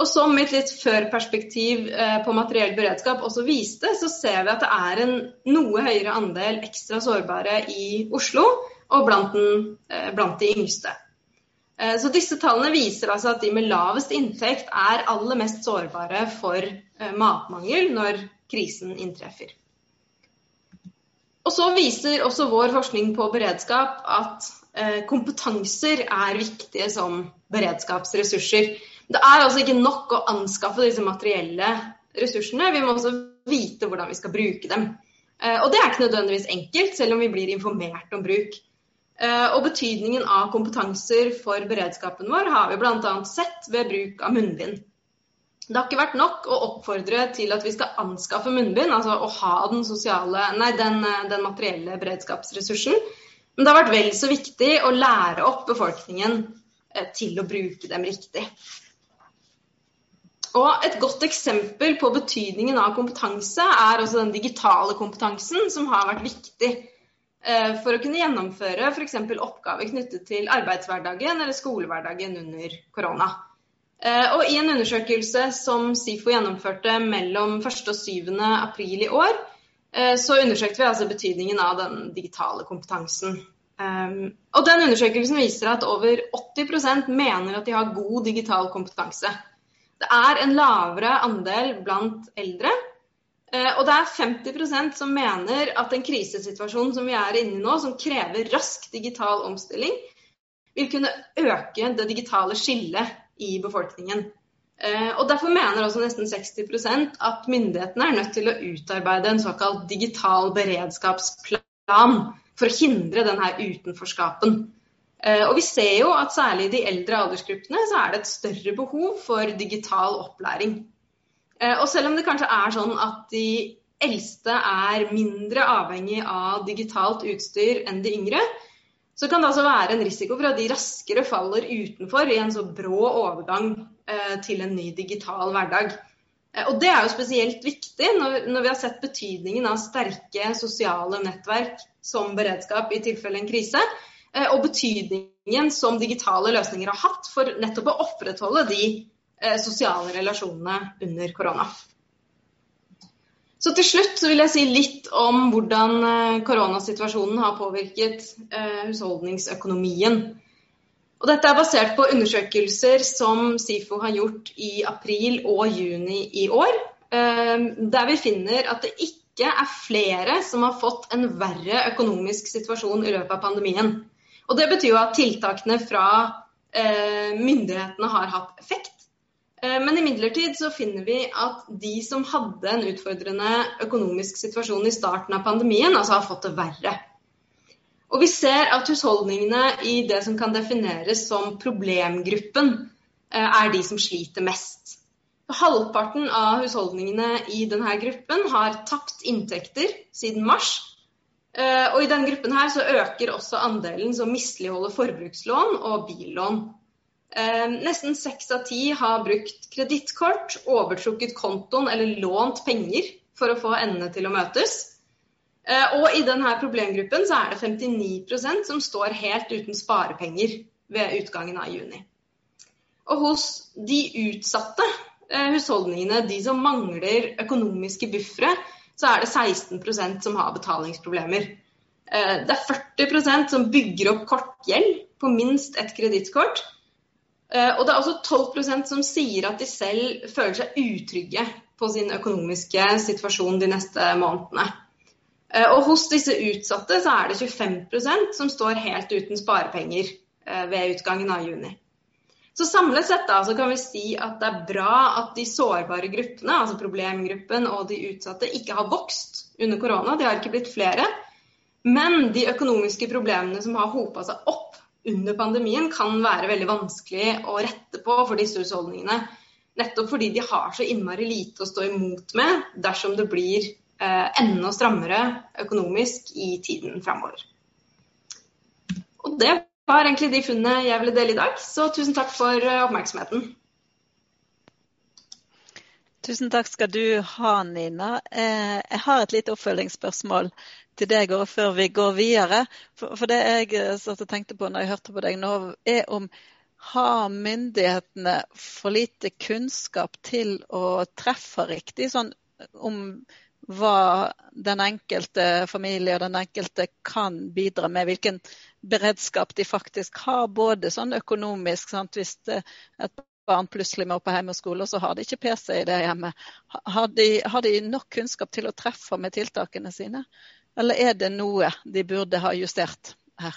Og som mitt litt før-perspektiv eh, på materiell beredskap også viste, så ser vi at det er en noe høyere andel ekstra sårbare i Oslo og blant, den, eh, blant de yngste. Eh, så disse tallene viser altså at de med lavest inntekt er aller mest sårbare for matmangel når krisen inntreffer. Og så viser også vår forskning på beredskap at eh, kompetanser er viktige som beredskapsressurser. Det er altså ikke nok å anskaffe disse materielle ressursene, vi må også vite hvordan vi skal bruke dem. Eh, og det er ikke nødvendigvis enkelt, selv om vi blir informert om bruk. Eh, og betydningen av kompetanser for beredskapen vår har vi bl.a. sett ved bruk av munnbind. Det har ikke vært nok å oppfordre til at vi skal anskaffe munnbind, altså å ha den, sosiale, nei, den, den materielle beredskapsressursen. Men det har vært vel så viktig å lære opp befolkningen eh, til å bruke dem riktig. Og Et godt eksempel på betydningen av kompetanse er også den digitale kompetansen, som har vært viktig eh, for å kunne gjennomføre f.eks. oppgaver knyttet til arbeidshverdagen eller skolehverdagen under korona. Eh, og I en undersøkelse som SIFO gjennomførte mellom 1. og 7. april i år, eh, så undersøkte vi altså betydningen av den digitale kompetansen. Og den Undersøkelsen viser at over 80% mener at de har god digital kompetanse. Det er en lavere andel blant eldre. Eh, og det er 50% som mener at en krisesituasjon som vi er inne i nå, som krever rask digital omstilling, vil kunne øke det digitale skillet i befolkningen. Eh, og Derfor mener også nesten 60% at myndighetene er nødt til å utarbeide en såkalt digital beredskapsplan for å hindre denne utenforskapen. Eh, og Vi ser jo at særlig i de eldre aldersgruppene så er det et større behov for digital opplæring. Eh, og selv om det kanskje er sånn at de eldste er mindre avhengig av digitalt utstyr enn de yngre, så kan det altså være en risiko for at de raskere faller utenfor i en så brå overgang eh, til en ny digital hverdag. Og Det er jo spesielt viktig når, vi har sett betydningen av sterke sosiale nettverk som beredskap i tilfelle en krise, og betydningen som digitale løsninger har hatt for nettopp å opprettholde de sosiale relasjonene under korona. Så til slutt vil jeg si litt om hvordan eh, koronasituasjonen har påvirket eh, husholdningsøkonomien. Og dette er basert på undersøkelser som SIFO har gjort i april og juni i år. Eh, der vi finner at det ikke er flere som har fått en verre økonomisk situasjon i løpet av pandemien. Og Det betyr jo at tiltakene fra myndighetene har hatt effekt. Eh, men imidlertid så finner vi at de som hadde en utfordrende økonomisk situasjon i starten av pandemien, altså har fått det verre. Og vi ser at husholdningene i det som kan defineres som problemgruppen, eh, er de som sliter mest. Halvparten av husholdningene i denne gruppen har tapt inntekter siden mars. Eh, og i denne gruppen her så øker også andelen som misligholder forbrukslån og billån. Ehm, nesten seks av ti har brukt kredittkort, overtrukket kontoen eller lånt penger for å få endene til å møtes. Eh, og i denne problemgruppen så er det 59% som står helt uten sparepenger ved utgangen av juni. Og hos de utsatte eh, husholdningene, de som mangler økonomiske buffere, så er det 16% som har betalingsproblemer. Eh, det er 40% som bygger opp kortgjeld på minst ett kredittkort. Eh, og det er også 12% som sier at de selv føler seg utrygge på sin økonomiske situasjon de neste månedene. Eh, og hos disse utsatte så er det 25% som står helt uten sparepenger eh, ved utgangen av juni. Så samlet sett da, så kan vi si at det er bra at de sårbare gruppene, altså problemgruppen og de utsatte, ikke har vokst under korona. De har ikke blitt flere. Men de økonomiske problemene som har hopa seg opp under pandemien kan være veldig vanskelig å rette på for disse husholdningene. Nettopp fordi de har så innmari lite å stå imot med dersom det blir eh, enda strammere økonomisk i tiden framover. Og det var egentlig de funnene jeg ville dele i dag, så tusen takk for eh, oppmerksomheten. Tusen takk skal du ha, Nina. Eh, jeg har et lite oppfølgingsspørsmål til deg og før vi går videre. For, for det jeg eh, satt og tenkte på når jeg hørte på deg nå, er om har myndighetene for lite kunnskap til å treffe riktig? Sånn om hva den enkelte familie og den enkelte kan bidra med. Hvilken beredskap de faktisk har, både sånn økonomisk. Sant? Hvis et barn plutselig må på hjemmeskole, så har de ikke PC i det hjemmet. Har de, har de nok kunnskap til å treffe med tiltakene sine? Eller er det noe de burde ha justert her?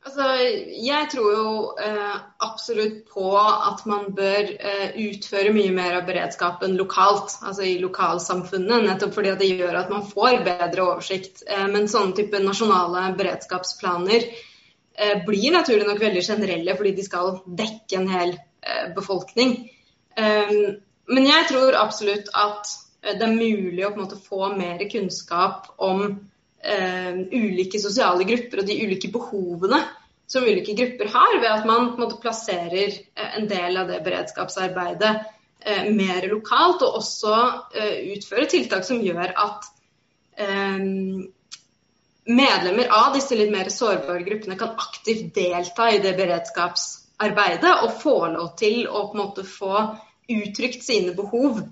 Altså, jeg tror jo eh, absolutt på at man bør eh, utføre mye mer av beredskapen lokalt, altså i lokalsamfunnet. Nettopp fordi det gjør at man får bedre oversikt. Eh, men sånne type nasjonale beredskapsplaner eh, blir naturlig nok veldig generelle fordi de skal dekke en hel eh, befolkning. Eh, men jeg tror absolutt at det er mulig å måte, få mer kunnskap om eh, ulike sosiale grupper og de ulike behovene som ulike grupper har, ved at man måte, plasserer eh, en del av det beredskapsarbeidet eh, mer lokalt, og også eh, utfører tiltak som gjør at eh, medlemmer av disse litt mer sårbare gruppene kan aktivt delta i det beredskapsarbeidet og få lov til å på en måte få uttrykt sine behov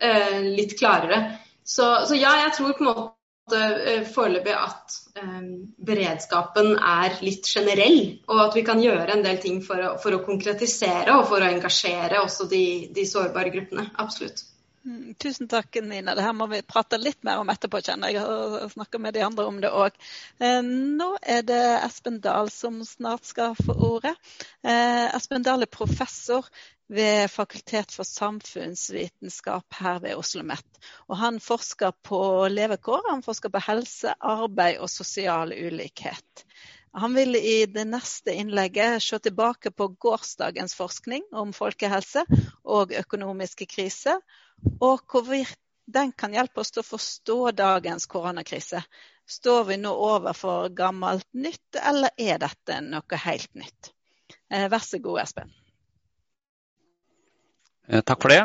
eh, litt klarere. Så, så, ja, jeg tror på en måte eh, foreløpig at eh, beredskapen er litt generell, og at vi kan gjøre en del ting for å, for å konkretisere og for å engasjere også de, de sårbare gruppene. Absolutt. Mm, tusen takk, Nina. Det her må vi prate litt mer om etterpå, kjenner jeg. Og snakke med de andre om det òg. Eh, nå er det Espen Dahl som snart skal få ordet. Eh, Espen Dahl er professor ved Fakultet for samfunnsvitenskap her ved Oslo OsloMet. Han forsker på levekår, han forsker på helse, arbeid og sosial ulikhet. Han vil i det neste innlegget se tilbake på gårsdagens forskning om folkehelse og økonomiske kriser, og hvorvidt den kan hjelpe oss til å forstå dagens koronakrise. Står vi nå overfor gammelt nytt, eller er dette noe helt nytt? Eh, vær så god, Espen. Eh, takk for det.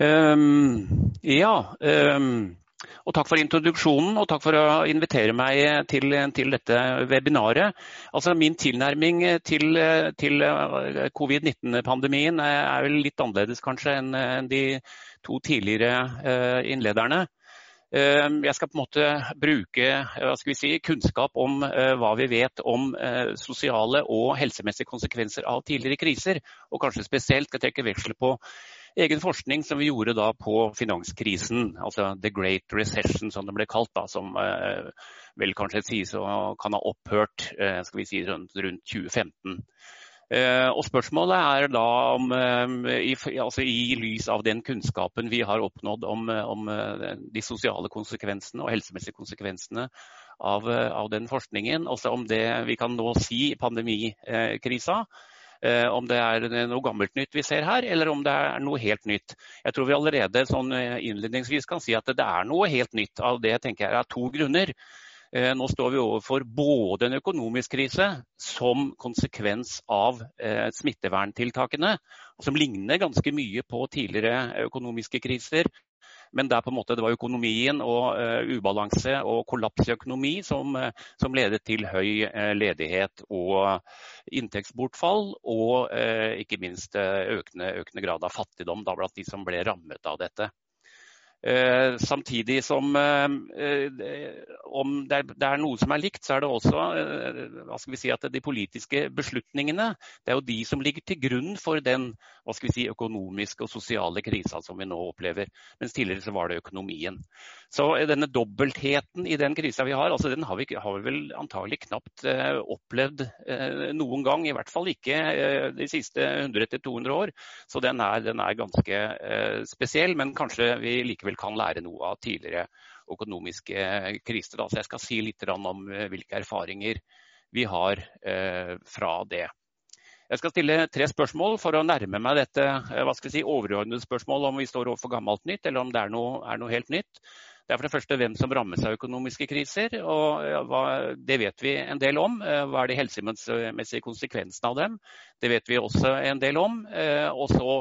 Um, ja. Um, og takk for introduksjonen og takk for å invitere meg til, til dette webinaret. Altså, min tilnærming til, til covid-19-pandemien er vel litt annerledes kanskje enn de to tidligere innlederne. Jeg skal på en måte bruke si, kunnskap om hva vi vet om sosiale og helsemessige konsekvenser av tidligere kriser, og kanskje spesielt skal trekke veksler på egen forskning som vi gjorde da på finanskrisen, altså the great recession som det ble kalt, da, som eh, vel kanskje sies å kan ha opphørt eh, skal vi si, rundt 2015. Eh, og Spørsmålet er da om, eh, i, altså i, lys av den kunnskapen vi har oppnådd om, om de sosiale konsekvensene og helsemessige konsekvensene av, av den forskningen, også om det vi kan nå si i pandemikrisa, Eh, om det er noe gammelt nytt vi ser her, eller om det er noe helt nytt. Jeg tror vi allerede sånn eh, innledningsvis kan si at det er noe helt nytt. Av det tenker jeg er to grunner. Eh, nå står vi overfor både en økonomisk krise som konsekvens av smitteverntiltakene, som ligner ganske mye på tidligere økonomiske kriser men en måte det var økonomien og uh, ubalanse og kollaps i økonomi som, som ledet til høy ledighet og inntektsbortfall, og ikke minst økende, økende, grad av fattigdom da, blant de som ble rammet av dette. Eh, samtidig som eh, om det er, det er, noe som er likt, så er det også eh, hva skal vi si, at de politiske beslutningene det er jo de som ligger til grunn for den hva skal vi si, økonomiske og sosiale krisa som vi nå opplever. Mens tidligere så var det økonomien. Så denne dobbeltheten i den krisa vi har, altså den har vi, har vi vel antagelig knapt opplevd noen gang. I hvert fall ikke de siste 100-200 år. Så den er, den er ganske spesiell, men kanskje vi likevel kan lære noe av tidligere økonomiske kriser. Så jeg skal si litt om eh, hvilke erfaringer vi har eh, fra det. Jeg skal stille tre spørsmål for å nærme meg dette eh, hva skal jeg si, overordnede spørsmålet om vi står overfor gammelt nytt, eller om det er noe, er noe helt nytt. Det er for det første hvem som rammes av økonomiske kriser. og hva, Det vet vi en del om. Hva er de helsemessige konsekvensene av dem? Det vet vi også en del om. Og så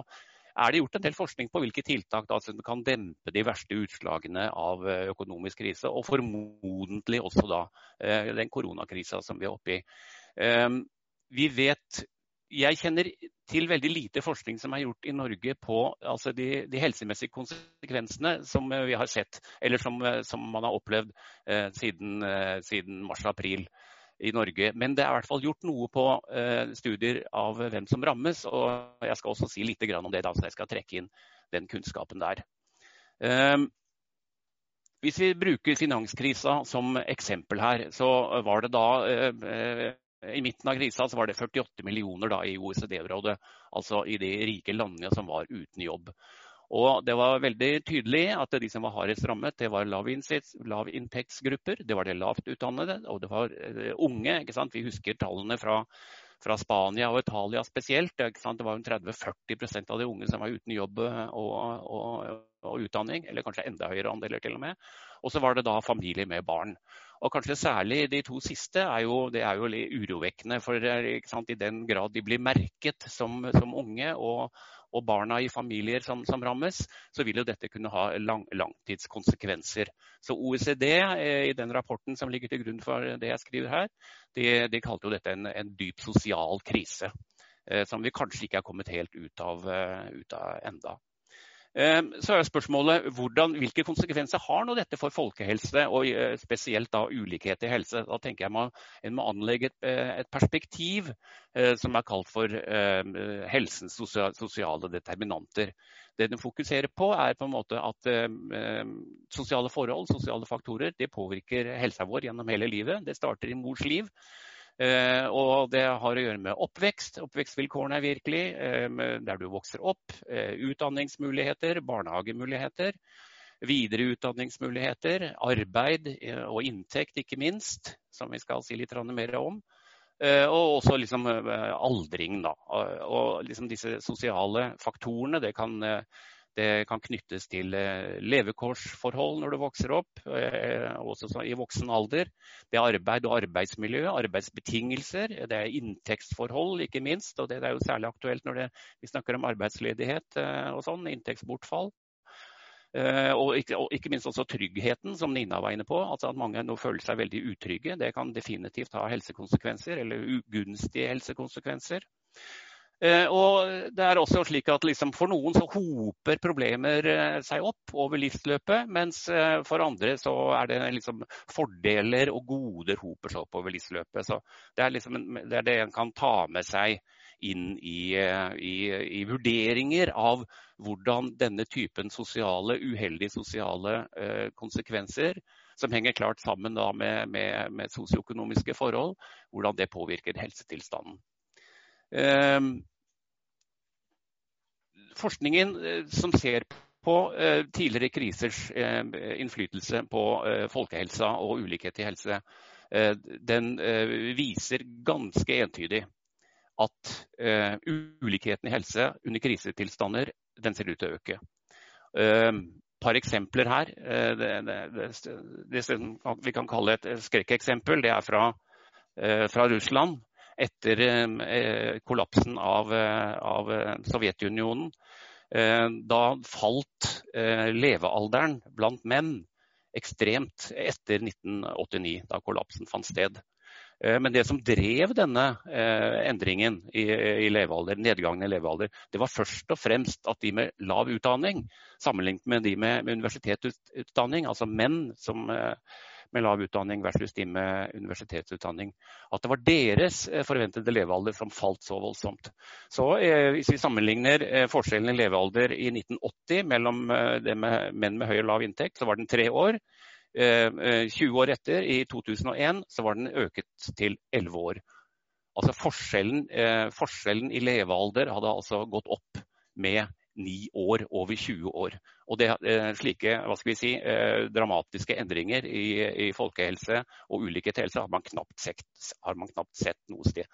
er det gjort en del forskning på hvilke tiltak da, som kan dempe de verste utslagene av eh, økonomisk krise, og formodentlig også da eh, den koronakrisa som vi er oppe i. Ehm, vi vet jeg kjenner til veldig lite forskning som er gjort i Norge på altså de, de, helsemessige konsekvensene som eh, vi har sett, eller som, som man har opplevd eh, siden, eh, siden mars-april i Norge. Men det er i hvert fall gjort noe på uh, studier av hvem som rammes. og Jeg skal også si litt om det, da, så jeg skal trekke inn den kunnskapen der. Uh, hvis vi bruker finanskrisa som eksempel her, så var det da uh, i midten av krisa var det 48 millioner i OECD-rådet, altså i de rike landene som var uten jobb. Og Det var veldig tydelig at de som var hardest rammet, det var lavinntektsgrupper, det var det lavt utdannede og det var eh, unge. Vi husker tallene fra, fra, Spania og Italia spesielt. Det var 30-40% av de unge som var uten jobb og, og, og, utdanning, eller kanskje enda høyere andeler til og med. Og så var det da familier med barn. Og kanskje særlig de to siste er jo, det er jo litt urovekkende. For i den grad de blir merket som, som unge og, og barna i familier som, som, rammes, så vil jo dette kunne ha lang, langtidskonsekvenser. Så OECD eh, i den rapporten som ligger til grunn for det jeg skriver her, de, de kalte jo dette en, en dyp sosial krise. Eh, som vi kanskje ikke er kommet helt ut av, uh, ut av enda. Ehm, så er spørsmålet hvordan, hvilke konsekvenser har nå dette for folkehelse, og eh, spesielt da ulikhet i helse. Da tenker jeg man, en må anlegge et, eh, et, perspektiv eh, som er kalt for ehm, helsens sosiale determinanter. Det den fokuserer på, er på en måte at ehm, sosiale forhold, sosiale faktorer, det påvirker helsa vår gjennom hele livet. Det starter i mors liv. Eh, og det har å gjøre med oppvekst. Oppvekstvilkårene er virkelig. Eh, der du vokser opp. Eh, utdanningsmuligheter, barnehagemuligheter. Videre utdanningsmuligheter, arbeid og inntekt, ikke minst, som vi skal si litt mer om. Og også liksom aldring, da. Og liksom disse sosiale faktorene, det kan det kan knyttes til eh, levekårsforhold når du vokser opp, eh, også i voksen alder. Det er arbeid og arbeidsmiljø, arbeidsbetingelser. Det er inntektsforhold, ikke minst. Og det er jo særlig aktuelt når det, vi snakker om arbeidsledighet eh, og sånn, inntektsbortfall. Og ikke, og ikke, minst også tryggheten, som Nina var inne på. altså At mange nå føler seg veldig utrygge. Det kan definitivt ha helsekonsekvenser, eller ugunstige helsekonsekvenser. Eh, og det er også slik at liksom For noen så hoper problemer eh, seg opp over livsløpet, mens eh, for andre så er det liksom fordeler og goder hoper seg opp over livsløpet. Så det er, liksom, det, er det en kan ta med seg inn i, i, i, vurderinger av hvordan denne typen sosiale, uheldige sosiale konsekvenser, som henger klart sammen med, med, med sosioøkonomiske forhold, hvordan det påvirker helsetilstanden. Forskningen eh, som ser på eh, tidligere krisers eh, innflytelse på folkehelsa og ulikhet i helse, den viser ganske entydig at ulikheten i helse under krisetilstander den ser ut til å øke. Et par eksempler her. Det, det, det, det vi kan kalle et skrekkeksempel, det er fra, fra Russland etter eh, kollapsen av, eh, av eh, Sovjetunionen. Da falt levealderen blant menn ekstremt etter 1989, da kollapsen fant sted. Men det som drev denne endringen i, levealder, nedgangen i levealder, det var først og fremst at de med lav utdanning, sammenlignet med de med, universitetsutdanning, altså menn som med lav utdanning versus de med universitetsutdanning. At det var deres eh, forventede levealder som falt så voldsomt. Så eh, Hvis vi sammenligner eh, forskjellen i levealder i 1980 mellom med menn med høy og lav inntekt, så var den tre år. 20 år etter, i 2001, så var den øket til 11 år. Altså forskjellen, forskjellen i levealder hadde altså gått opp med ni år over 20 år. Og det, eh, Slike hva skal vi si, eh, dramatiske endringer i, i folkehelse og ulikhet helse har man, sett, har man knapt sett noe sted.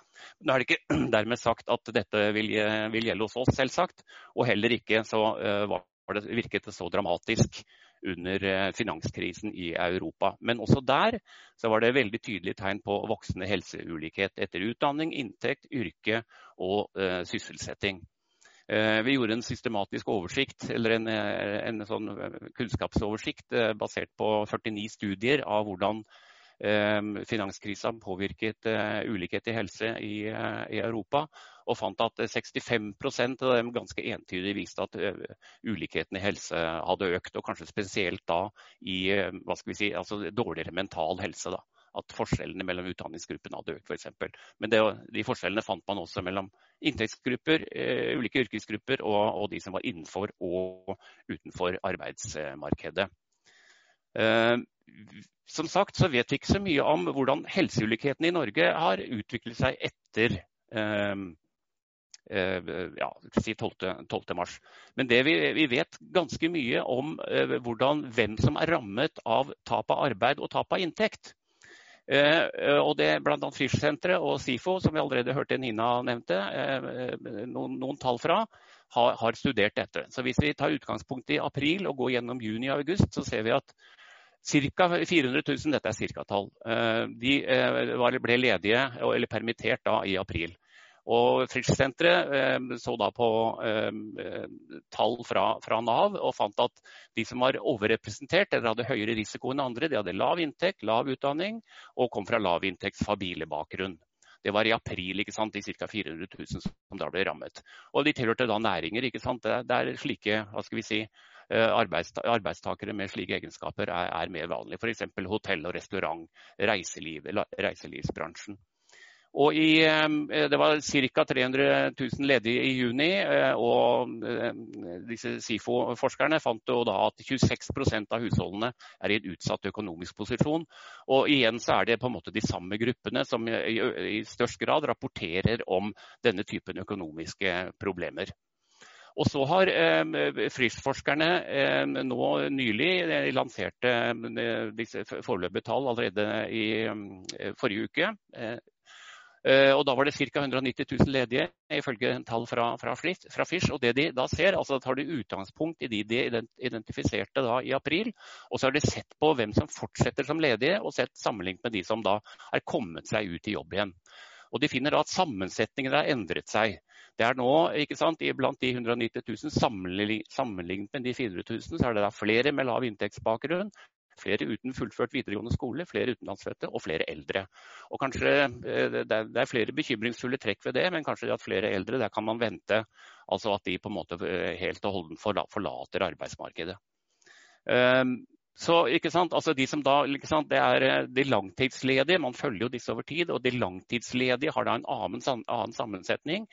Nå er det ikke dermed sagt at dette vil, vil gjelde hos oss, selvsagt. Og heller ikke så eh, det, virket det så dramatisk under finanskrisen i Europa. Men også der var det veldig tydelige tegn på voksende helseulikhet etter utdanning, inntekt, yrke og uh, sysselsetting. Eh, vi gjorde en systematisk oversikt, eller en, eh, en sånn eh, kunnskapsoversikt basert på 49 studier av hvordan finanskrisa påvirket ulikhet i helse i, i, Europa, og fant at 65% av dem ganske entydig viste at ulikheten i helse hadde økt, og kanskje spesielt da i si, altså dårligere mental helse. da at forskjellene mellom utdanningsgruppene hadde økt, f.eks. Men det, de forskjellene fant man også mellom inntektsgrupper, eh, ulike yrkesgrupper og, og, de som var innenfor og utenfor arbeidsmarkedet. Eh, som sagt så vet vi ikke så mye om hvordan helseulikheten i Norge har utviklet seg etter eh, eh ja, si 12. 12. mars. Men det vi, vi, vet ganske mye om eh, hvordan, hvem som er rammet av tap av arbeid og tap av inntekt. Eh, eh, og det er bl.a. Frischsenteret og SIFO, som vi allerede hørte Nina nevnte, eh, noen, noen tall fra, har, studert dette. Så hvis vi tar utgangspunkt i april og går gjennom juni og august, så ser vi at Ca. 400 000, dette er cirka-tall, de ble ledige eller permittert da i april. Og Frischsenteret eh, så da på eh, tall fra, fra, Nav og fant at de som var overrepresentert eller hadde høyere risiko enn andre, de hadde lav inntekt, lav utdanning og kom fra lavinntektsfamiliebakgrunn. bakgrunn. Det var i april, ikke sant, de ca. 400 000 som da ble rammet. Og de tilhørte da næringer. ikke sant, Det er slike hva skal vi si, eh, arbeidstakere med slike egenskaper er, er mer vanlig. F.eks. hotell og restaurant, reiseliv, reiselivsbransjen. Og i, det var ca. 300 000 ledige i juni, eh, og disse SIFO-forskerne fant jo da at 26% av husholdene er i en utsatt økonomisk posisjon. Og igjen så er det på en måte de samme gruppene som i størst grad rapporterer om denne typen økonomiske problemer. Og så har eh, Frisch-forskerne eh, nå nylig eh, lansert eh, disse foreløpige tall allerede i eh, forrige uke. Eh, og Da var det ca. 190 000 ledige, ifølge tall fra, fra, fra Fish. Og det de da ser, altså tar de utgangspunkt i de de identifiserte da i april. Og så har de sett på hvem som fortsetter som ledige, og sett sammenlignet med de som da er kommet seg ut i jobb igjen. Og De finner da at sammensetningen har endret seg. Det er nå, ikke sant, Blant de 190 000 sammenlignet med de 400 000, så er det da flere med lav inntektsbakgrunn, flere uten fullført videregående skole, flere utenlandsfødte og flere eldre. Og kanskje eh, Det er flere bekymringsfulle trekk ved det, men kanskje at flere eldre, der kan man vente altså at de på en måte eh, helt og holdent forlater arbeidsmarkedet. Ehm, så ikke sant, altså de som da, ikke sant, Det er eh, de langtidsledige, man følger jo disse over tid. og De langtidsledige har da en annen, annen sammensetning.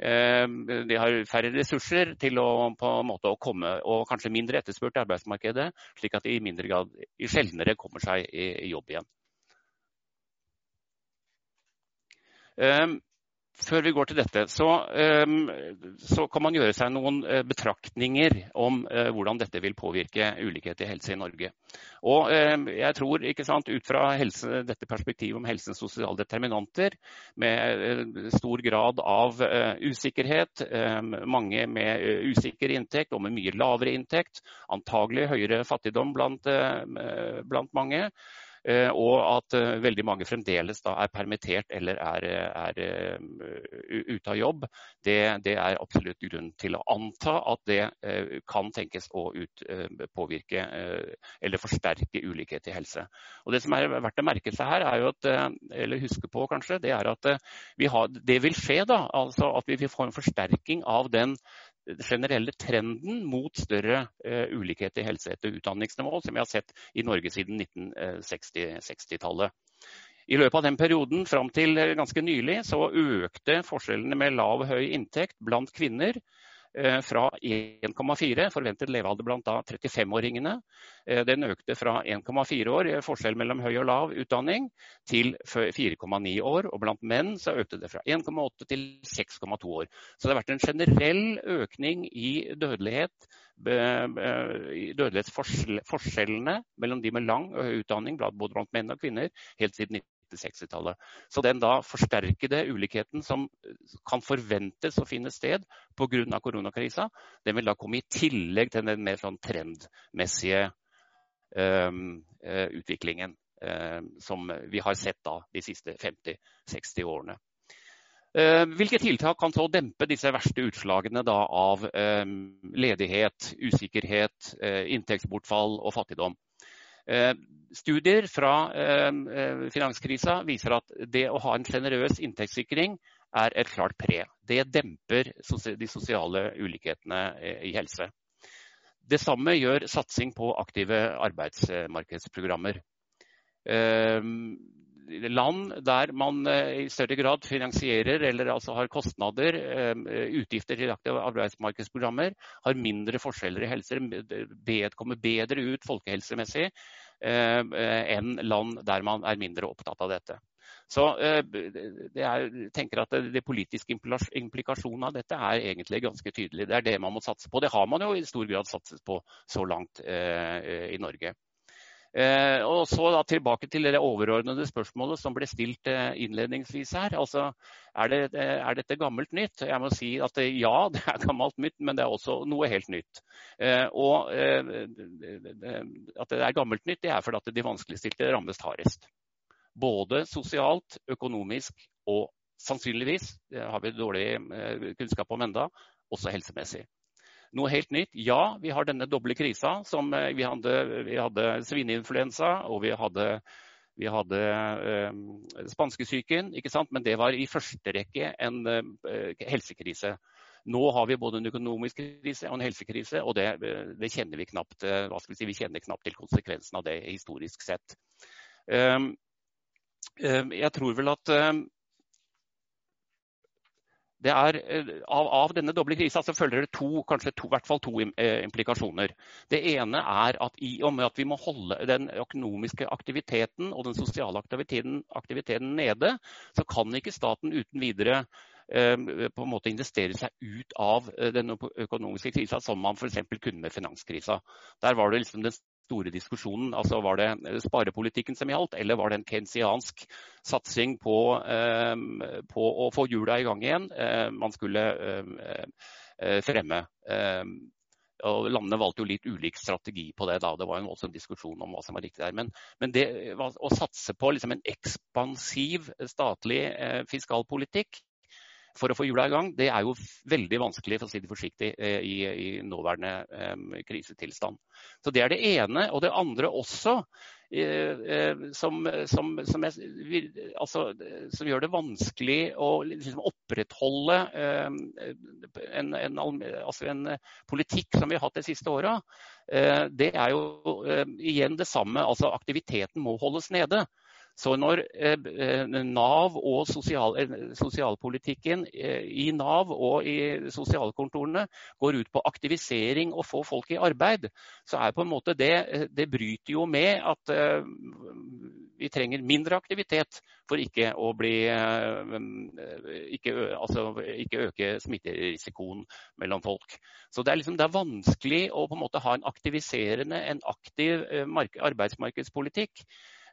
Ehm, de har færre ressurser til å, på en måte å komme, og kanskje mindre etterspurt i arbeidsmarkedet, slik at de i mindre grad, sjeldnere kommer seg i, jobb igjen. Før vi går til dette, så, ehm, så, kan man gjøre seg noen eh, betraktninger om eh, hvordan dette vil påvirke ulikhet i helse i Norge. Og ehm, jeg tror, ikke sant, Ut fra helse, dette perspektivet om helsens sosiale determinanter, med eh, stor grad av usikkerhet, ehm, mange med usikker inntekt og med mye lavere inntekt, antagelig høyere fattigdom blant, blant mange, og at eh, veldig mange fremdeles er permittert eller er, er eh, ute av jobb. Det, det, er absolutt grunn til å anta at det kan tenkes å ut, påvirke eller forsterke ulikhet i helse. Og Det som er verdt å merke seg her, er jo at, eller huske på kanskje, det er at har, det vil skje da, altså at vi får en forsterking av den generelle trenden mot større uh, ulikhet i helse etter utdanningsnivå, som vi har sett i Norge siden 1960-tallet. I løpet av den perioden fram til ganske nylig så økte forskjellene med lav og høy inntekt blant kvinner fra 1,4 forventet levealder blant 35-åringene. Eh, den økte fra 1,4 år, forskjell mellom høy og lav utdanning, til 4,9 år. Og blant menn så økte det fra 1,8 til 6,2 år. Så det har vært en generell økning i dødelighet dødelighetsforskjellene mellom de med lang og høy utdanning både blant menn og kvinner helt siden 60-tallet. Så den da forsterkede ulikheten som kan forventes å finne sted pga. koronakrisa, den vil da komme i tillegg til den mer sånn trendmessige um, utviklingen um, som vi har sett da de siste 50-60 årene. Uh, hvilke tiltak kan så dempe disse verste utslagene av um, ledighet, usikkerhet, inntektsbortfall og fattigdom? Uh, Studier fra eh, eh, finanskrisa viser at det å ha en sjenerøs inntektssikring er et klart pre. Det demper de sosiale ulikhetene eh, i helse. Det samme gjør satsing på aktive arbeidsmarkedsprogrammer. Land der man i større grad finansierer eller altså har kostnader, utgifter til aktive arbeidsmarkedsprogrammer, har mindre forskjeller i helse, kommer bedre ut folkehelsemessig Eh, enn land der man er mindre opptatt av dette. Så eh, jeg tenker at det, politiske implikasjonen av dette er egentlig ganske tydelig. Det er det man må satse på. Det har man jo i stor grad satset på så langt eh, i Norge. Eh, og så da tilbake til det overordnede spørsmålet som ble stilt eh, innledningsvis her. Altså, er, det, eh, er, dette gammelt nytt? Jeg må si at ja, det er gammelt nytt, men det er også noe helt nytt. og at det er gammelt nytt, det er fordi at de vanskeligstilte rammes hardest. Både sosialt, økonomisk og sannsynligvis, det har vi dårlig kunnskap om enda, også helsemessig. Noe helt nytt. Ja, vi har denne doble krisa. som eh, Vi hadde, vi hadde svineinfluensa og vi hadde, vi hadde eh, spanskesyken. Men det var i første rekke en eh, helsekrise. Nå har vi både en økonomisk krise og en helsekrise, og det, det kjenner vi knapt eh, si, vi kjenner knapt til konsekvensen av det historisk sett. Um, um, jeg tror vel at um, er, eh, av, av, denne doble krisa følger det to, kanskje to, hvert fall to eh, implikasjoner. Det ene er at i og med at vi må holde den økonomiske aktiviteten og den sosiale aktiviteten, aktiviteten nede, så kan ikke staten uten videre eh, på en måte investere seg ut av den økonomiske krisa, som man f.eks. kunne med finanskrisa. Der var det liksom den store diskusjonen. Altså Var det eh, sparepolitikken som gjaldt, eller var det en kensiansk satsing på, eh, på å få hjula i gang igjen eh, man skulle fremme? og Landene valgte jo litt ulik strategi på det. da, Det var en voldsom diskusjon om hva som var riktig der. Men, men det å satse på liksom en ekspansiv statlig eh, fiskalpolitikk for å få hjula i gang, det er jo veldig vanskelig for å si det forsiktig, i, i nåværende um, krisetilstand. Så Det er det ene. Og det andre også, uh, som, som, som, jeg, altså, som, gjør det vanskelig å liksom, opprettholde uh, en, en, altså en, politikk som vi har hatt de siste åra, uh, det er jo igjen det samme. Altså aktiviteten må holdes nede. Så når eh, eh, Nav og sosial, eh, sosialpolitikken i Nav og i sosialkontorene går ut på aktivisering og få folk i arbeid, så er på en måte det, det bryter jo med at vi trenger mindre aktivitet for ikke å bli ikke, altså, ikke øke smitterisikoen mellom folk. Så det er, liksom, det er, vanskelig å på en måte ha en aktiviserende, en aktiv arbeidsmarkedspolitikk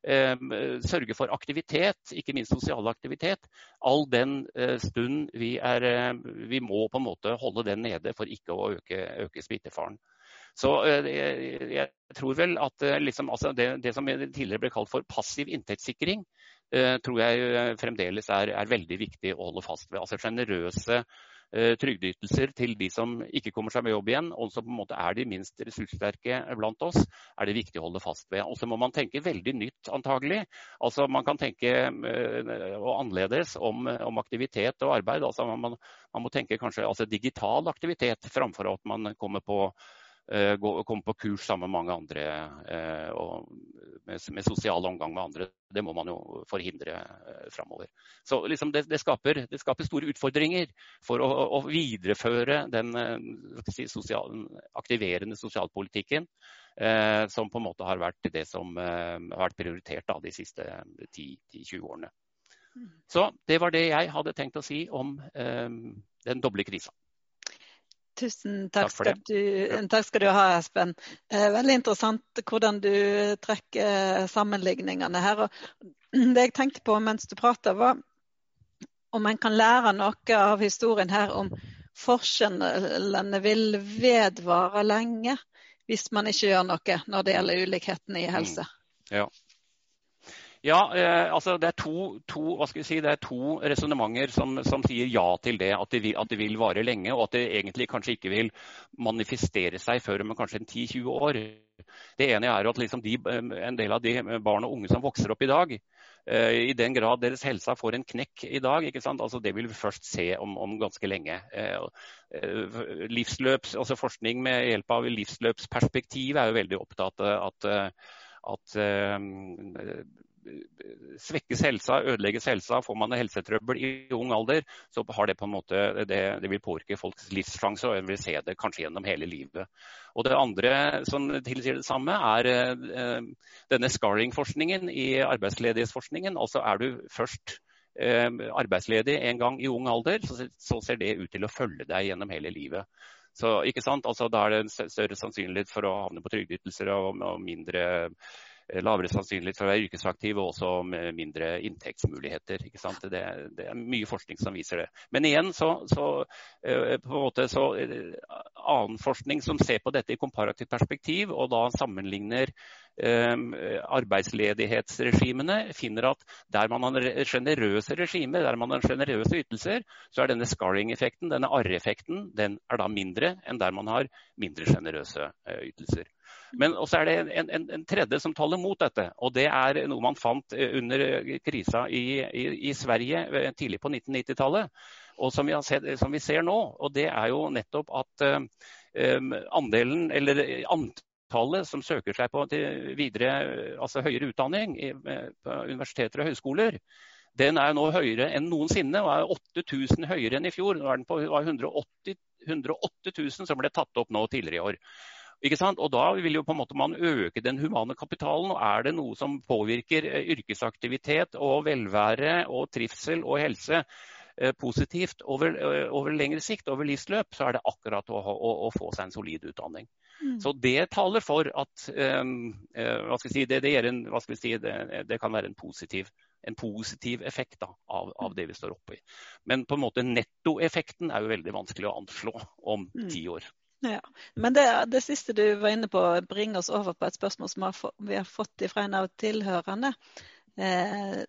sørge for aktivitet, ikke minst sosial aktivitet, all den eh, stund vi, er, eh, vi må på en måte holde den nede for ikke å øke, øke smittefaren. Så jeg, jeg tror vel at liksom, altså det, det, som tidligere ble kalt for passiv inntektssikring, tror jeg fremdeles er, er veldig viktig å holde fast ved. Altså Sjenerøse Eh, trygdeytelser til de som ikke kommer seg med jobb igjen, og som på en måte er de minst ressurssterke blant oss, er det viktig å holde fast ved. Og så må man tenke veldig nytt, antagelig. Altså Man kan tenke og annerledes om, om, aktivitet og arbeid. Altså man, man må tenke kanskje altså, digital aktivitet framfor at man kommer på Eh, komme på kurs sammen med mange andre eh, og med, med sosial omgang med andre. Det må man jo forhindre eh, framover. Så liksom det, det, skaper, det, skaper, store utfordringer for å, å videreføre den si, sosial, aktiverende sosialpolitikken eh, som på en måte har vært det som eh, har vært prioritert da, de siste 10-20 årene. Mm. Så det var det jeg hadde tenkt å si om eh, den doble krisa. Tusen takk, takk, skal du, takk, skal du, ha, Espen. Eh, veldig interessant hvordan du trekker sammenligningene her. Og det jeg tenkte på mens du pratet, var om en kan lære noe av historien her om forskjellene vil vedvare lenge hvis man ikke gjør noe når det gjelder ulikhetene i helse. Mm. Ja. Ja, eh, altså det er to, to, si, to resonnementer som, som, sier ja til det, at det, vil, at det, vil, vare lenge, og at det egentlig kanskje ikke vil manifestere seg før om kanskje 10-20 år. Det ene er at liksom de, en del av de barn og unge som vokser opp i dag, eh, i den grad deres helsa får en knekk i dag, altså det vil vi først se om, om ganske lenge. Eh, eh, livsløps, altså forskning med hjelp av livsløpsperspektiv er jo veldig opptatt av at, at svekkes helsa, ødelegges helsa, får man helsetrøbbel i ung alder, så har det på en måte, det, det vil påvirke folks livssjanse, og en vil se det kanskje gjennom hele livet. Og Det andre som tilsier det samme, er eh, denne scarring-forskningen i arbeidsledighetsforskningen. Altså er du først eh, arbeidsledig en gang i ung alder, så, så ser det ut til å følge deg gjennom hele livet. Så ikke? Altså, Da er det en større sannsynlighet for å havne på trygdeytelser og, og mindre lavere sannsynlighet for å være yrkesaktiv og også med mindre inntektsmuligheter. Det, det, er mye forskning som viser det. Men igjen så, så eh, måte så eh, annen forskning som ser på dette i komparativt perspektiv, og da sammenligner arbeidsledighetsregimene, finner at der man har sjenerøse regimer, der man har sjenerøse ytelser, så er denne scarring-effekten, denne arr-effekten, den er da mindre enn der man har mindre sjenerøse ytelser. Men også er det en, en, en, tredje som taler mot dette. og Det er noe man fant eh, under eh, krisa i, i, i Sverige eh, tidlig på 1990-tallet. Og som vi, sett, som vi, ser nå. og Det er jo nettopp at um, andelen, eller antallet som søker seg på videre, altså høyere utdanning på universiteter og høyskoler, den er nå høyere enn noensinne og er 8000 høyere enn i fjor. Nå er den på 180, 108 000 som ble tatt opp nå tidligere i år. Og Da vil jo på en måte man øke den humane kapitalen. og Er det noe som påvirker eh, yrkesaktivitet og velvære og trivsel og helse eh, positivt over, eh, over lengre sikt, over livsløp, så er det akkurat å, å, å få seg en solid utdanning. Mm. Så Det taler for at um, si, det, det, en, si, det, det, kan være en positiv, en positiv effekt da, av, av, det vi står oppe i. Men på en måte nettoeffekten er jo veldig vanskelig å anslå om mm. ti år. Ja, Men det, det, siste du var inne på, bringer oss over på et spørsmål som vi har fått fra en av tilhørende. Eh,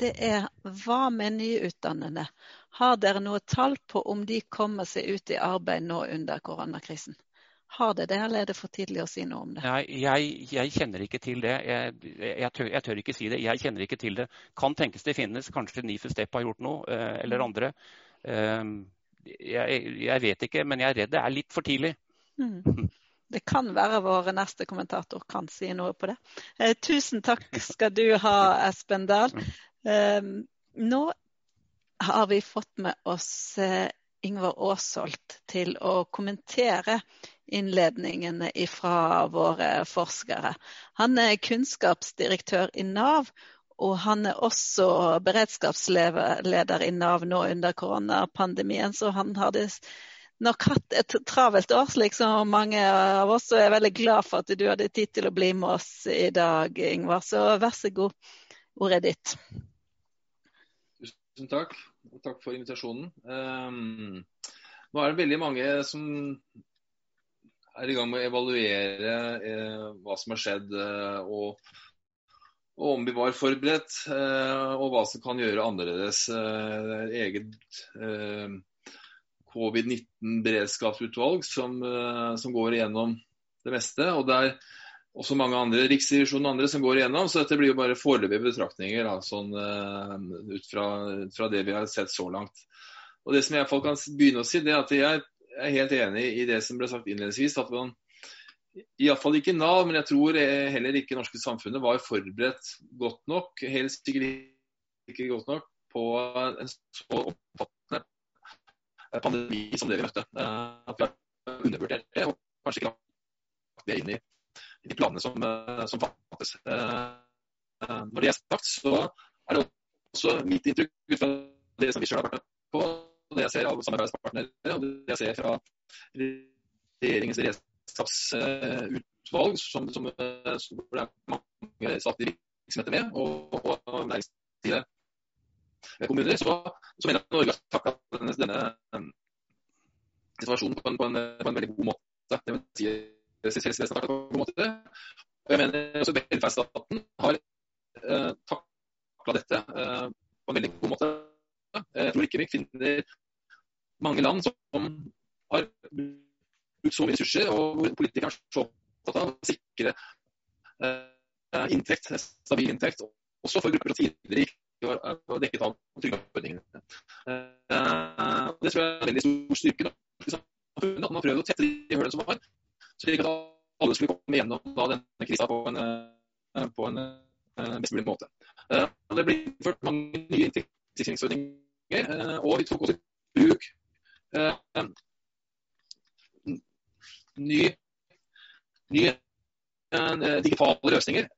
det er hva med nyutdannede? Har dere noe tall på om de kommer seg ut i arbeid nå under koronakrisen? Har det det, eller er det for tidlig å si noe om det? Nei, jeg, jeg kjenner ikke til det. Jeg, jeg, tør, jeg, tør, ikke si det. Jeg kjenner ikke til det. Kan tenkes det finnes. Kanskje NIFU Step har gjort noe, eh, eller andre. Eh, jeg, vet ikke, men jeg er redd det er litt for tidlig. Mm. Det kan være vår neste kommentator kan si noe på det. Eh, tusen takk skal du ha, Espen Dahl. Eh, nå har vi fått med oss eh, Ingvar Aasholt til å kommentere innledningene fra våre forskere. Han er kunnskapsdirektør i Nav, og han er også beredskapsleder i Nav nå under koronapandemien, så han hadde nok hatt et travelt år, slik som mange av oss. Og jeg er veldig glad for at du hadde tid til å bli med oss i dag, Ingvar. Så vær så god, ordet er ditt. Tusen takk, og takk for invitasjonen. Um, nå er det veldig mange som er i gang med å evaluere eh, hva som har skjedd, eh, og, og, om vi var forberedt, eh, og hva som kan gjøre annerledes. Eh, eget eh, covid-19-beredskapsutvalg som, som, går igjennom det meste. og det er også mange andre, Riksrevisjonen og andre som går igjennom, så dette blir jo bare foreløpige betraktninger da, sånn, ut, fra, fra, det vi har sett så langt. Og Det som jeg kan begynne å si, det er at jeg er helt enig i det som ble sagt innledningsvis. at man Iallfall ikke Nav, men jeg tror heller ikke det norske samfunnet var forberedt godt nok, helst sikkert ikke godt nok, på en så omfattende Eh, pandemi som det vi møtte. Eh, at vi har undervurdert det, og kanskje ikke lagt det inn i, de planene som, eh, som fattes. Når det er sagt, så er det også mitt inntrykk ut fra det som vi selv har vært med på, og det jeg ser av samarbeidspartnere, og det jeg ser fra regjeringens redskapsutvalg, som, som, som det er mange statlige virksomheter med, og, og næringslivet kommuner, så, så mener jeg at Norge har takla denne, denne um, situasjonen på en, på, en, på en, veldig god måte. Det vil si, helsevesenet har takla på en god måte. Og jeg mener også velferdsstaten har eh, takla dette eh, på en veldig god måte. Jeg tror ikke vi finner mange land som har brukt så mye ressurser, og hvor politikere er så opptatt av å sikre eh, inntekt, stabil inntekt, også for grupper som tidligere ikke var dekket av trygdeordningene. Eh, det tror jeg er en veldig stor styrke. Da. Man har prøvd å tette de hullene som var, slik at alle skulle komme gjennom da, denne krisa på en, uh, på en best mulig måte. det ble innført mange nye inntektssikringsordninger, og vi tok også i bruk nye, nye digitale løsninger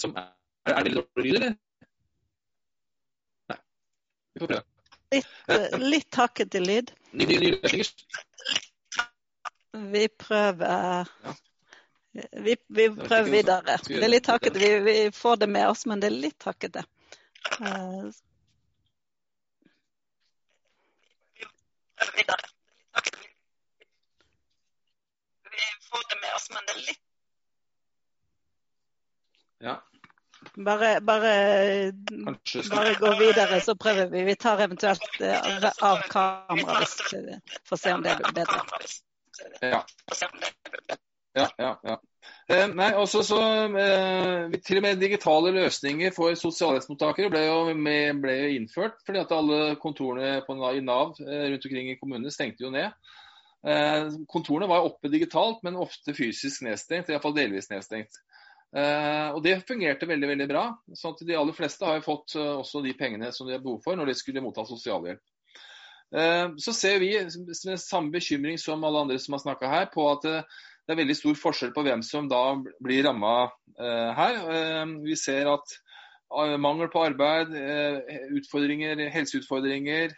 som er, er veldig dårlig lyd, eller? Nei. Vi får prøve. Litt, uh, litt hakkete lyd. Nye, nye, nye løsninger. Vi prøver vi, vi, prøver videre. Det er litt hakkete. Vi, vi, får det med oss, men det er litt hakkete. Uh, får det med oss, men det er litt Ja. Bare, bare, bare, gå videre, så prøver vi. Vi tar eventuelt av kameraet for å se om det blir bedre. Ja. Ja, ja, ja. Eh, nei, også så, eh, Til og med digitale løsninger for sosialhjelpsmottakere ble jo, med, ble jo innført. fordi at alle kontorene på, i Nav eh, rundt omkring i kommunene stengte jo ned. Eh, kontorene var oppe digitalt, men ofte fysisk nedstengt. Iallfall delvis nedstengt. Uh, og Det fungerte veldig veldig bra. sånn at De aller fleste har fått uh, også de pengene som de har behov for når de skulle motta sosialhjelp. Så ser vi med samme bekymring som alle andre som har snakka her, på at det er veldig stor forskjell på hvem som da blir ramma her. vi ser at mangel på arbeid, utfordringer, helseutfordringer,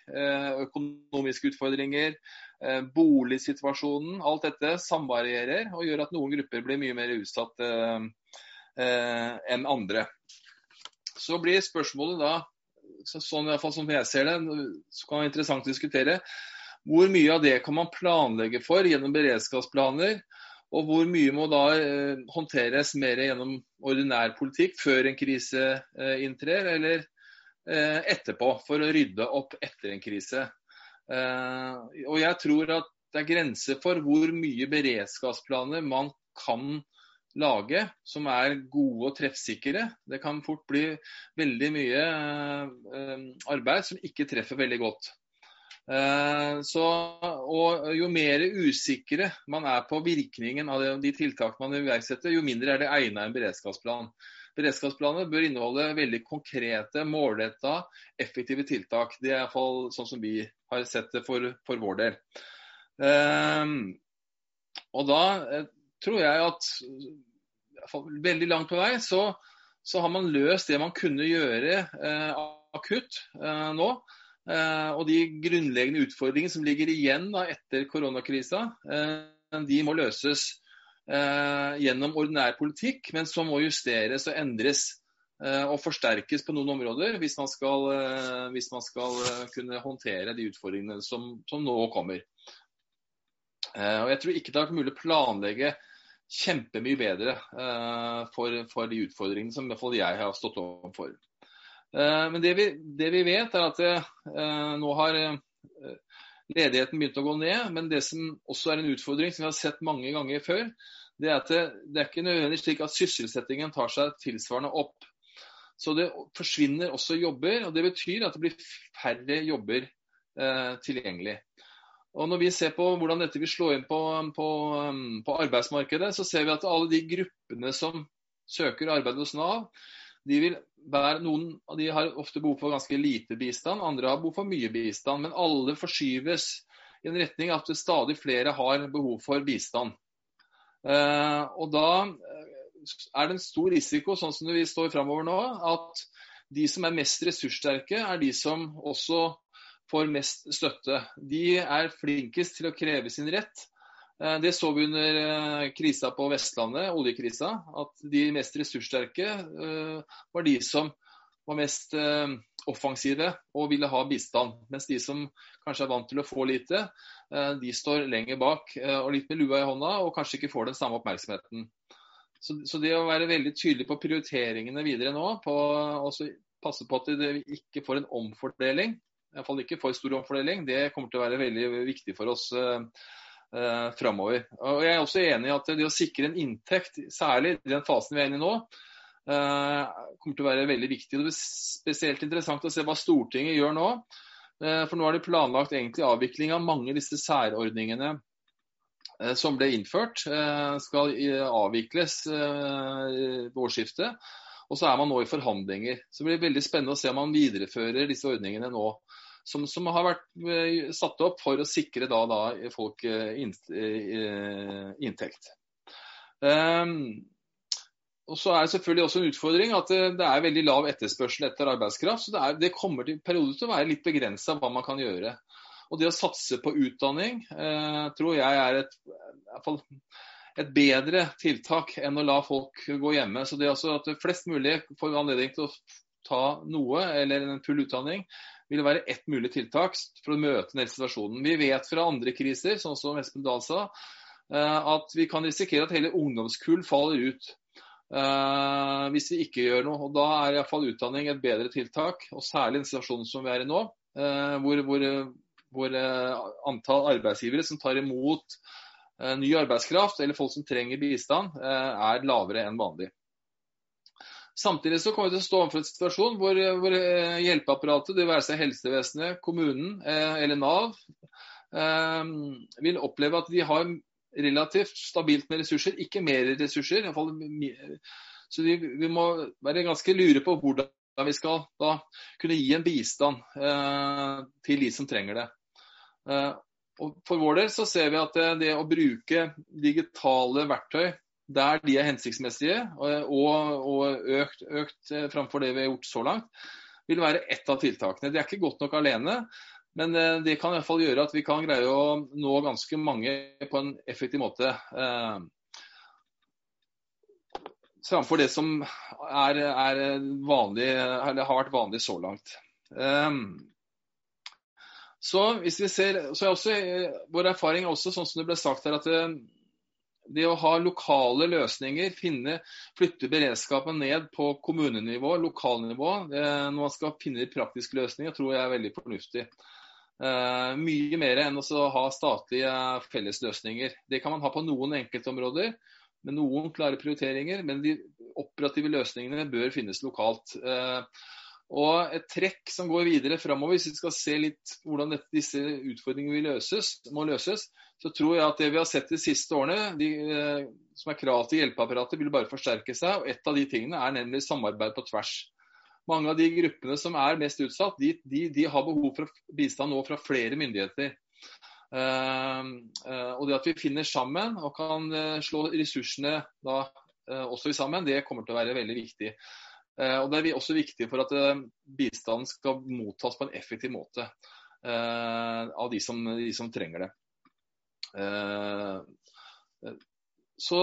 økonomiske utfordringer, boligsituasjonen, alt dette samvarierer og gjør at noen grupper blir mye mer utsatt eh, enn andre. Så blir spørsmålet da, sånn i hvert fall som jeg ser det, så kan det være interessant å diskutere, hvor mye av det kan man planlegge for gjennom beredskapsplaner? Og hvor mye må da eh, håndteres mer gjennom ordinær politikk før en krise eh, inntrer? Eller etterpå for å rydde opp etter en krise. Og jeg tror at det er grenser for hvor mye beredskapsplaner man kan lage som er gode og treffsikre. Det kan fort bli veldig mye arbeid som ikke treffer veldig godt. Så, og Jo mer usikre man er på virkningen av de tiltakene man iverksetter, jo mindre er det egnet en beredskapsplan. Beredskapsplaner bør inneholde veldig konkrete, målretta, effektive tiltak. Det er iallfall sånn som vi har sett det for, for vår del. Um, og da eh, tror jeg at veldig langt på vei så, så, har man løst det man kunne gjøre eh, akutt eh, nå. Eh, og de grunnleggende utfordringene som ligger igjen da, etter koronakrisa, eh, de må løses gjennom ordinær politikk, men som må justeres og endres og forsterkes på noen områder hvis man skal, eh, hvis man skal kunne håndtere de utfordringene som, som, nå kommer. Og Jeg tror ikke det har vært mulig å planlegge kjempemye bedre for, for, de utfordringene som i hvert fall jeg har stått overfor. Men det vi, det vi vet, er at det, nå har ledigheten begynt å gå ned. Men det som også er en utfordring, som vi har sett mange ganger før, det er at det, det er ikke nødvendigvis slik at sysselsettingen tar seg tilsvarende opp. Så det forsvinner også jobber, og det betyr at det blir færre jobber eh, tilgjengelig. Og Når vi ser på hvordan dette vil slå inn på, på, på, arbeidsmarkedet, så ser vi at alle de gruppene som søker arbeid hos Nav, de vil være, noen av de har ofte behov for ganske lite bistand, andre har behov for mye bistand. Men alle forskyves i en retning at stadig flere har behov for bistand. Eh, og da eh, er det en stor risiko, sånn som vi står framover nå, at de som er mest ressurssterke, er de som også får mest støtte. De er flinkest til å kreve sin rett. Eh, det så vi under krisa på Vestlandet, oljekrisa. At de mest ressurssterke var de som var mest offensive og ville ha bistand. Mens de som kanskje er vant til å få lite, Eh, de står lenger bak eh, og litt med lua i hånda og kanskje ikke får den samme oppmerksomheten. Så, så det å være veldig tydelig på prioriteringene videre nå, på også passe på at vi ikke får en omfordeling, iallfall ikke for stor omfordeling, det kommer til å være veldig viktig for oss uh, uh, framover. Og jeg er også enig i at det å sikre en inntekt, særlig i den fasen vi er inne i nå, uh, kommer til å være veldig viktig. Det blir spesielt interessant å se hva Stortinget gjør nå. Eh, for nå er det planlagt egentlig avvikling av mange av disse særordningene eh, som ble innført. Eh, skal avvikles ved årsskiftet. Og så er man nå i forhandlinger. Så det blir veldig spennende å se om man viderefører disse ordningene nå. Som, som har vært satt opp for å sikre da, da folk inntekt. Um, og så er det selvfølgelig også en utfordring at det, er veldig lav etterspørsel etter arbeidskraft. så Det, er, det kommer til til å være litt begrensa hva man kan gjøre. Og Det å satse på utdanning eh, tror jeg er et, et, bedre tiltak enn å la folk gå hjemme. Så det altså At flest mulig får anledning til å ta noe eller en full utdanning, vil være ett mulig tiltak for å møte denne situasjonen. Vi vet fra andre kriser, sånn som Espen Dahl sa, eh, at vi kan risikere at hele ungdomskull faller ut. Uh, hvis vi ikke gjør noe. og Da er iallfall utdanning et bedre tiltak. og Særlig den situasjonen som vi er i nå, uh, hvor, hvor, hvor uh, antall arbeidsgivere som tar imot ny arbeidskraft eller folk som trenger bistand, er lavere enn vanlig. Samtidig så kommer vi til å stå overfor en situasjon hvor, hvor hjelpeapparatet, det være seg helsevesenet, kommunen eller Nav, vil oppleve at de har relativt stabilt med ressurser, ikke mer ressurser. Så vi, vi, må være ganske lure på hvordan vi skal da kunne gi en bistand eh, til de som trenger det. Eh, og For vår del så ser vi at det, det, å bruke digitale verktøy der de er hensiktsmessige og, og økt, økt eh, framfor det vi har gjort så langt, vil være ett av tiltakene. Det er ikke godt nok alene. Men eh, det kan i hvert fall gjøre at vi kan greie å nå ganske mange på en effektiv måte. Eh, framfor det som er, er vanlig, har vært vanlig så langt. Eh, så hvis vi ser, så er også Vår erfaring er også sånn som det ble sagt her, at det å ha lokale løsninger, finne, flytte beredskapen ned på kommunenivå, lokalnivå, når man skal finne praktiske løsninger, tror jeg er veldig fornuftig. Uh, mye mer enn å ha statlige fellesløsninger. Det kan man ha på noen enkeltområder med noen klare prioriteringer, men de operative løsningene bør finnes lokalt. Uh, og et trekk som går videre framover, hvis vi skal se litt hvordan dette, disse utfordringene løses, må løses, så tror jeg at det vi har sett de siste årene, de, eh, som er krav til hjelpeapparatet, vil bare forsterke seg. og Et av de tingene er nemlig samarbeid på tvers. Mange av de gruppene som er mest utsatt, de, de, de har behov for bistand nå fra flere myndigheter. Uh, uh, og det at vi finner sammen og kan uh, slå ressursene da også sammen, det kommer til å være veldig viktig. Eh, og Det er også viktig for at eh, bistanden skal mottas på en effektiv måte eh, av de som, de som trenger det. Så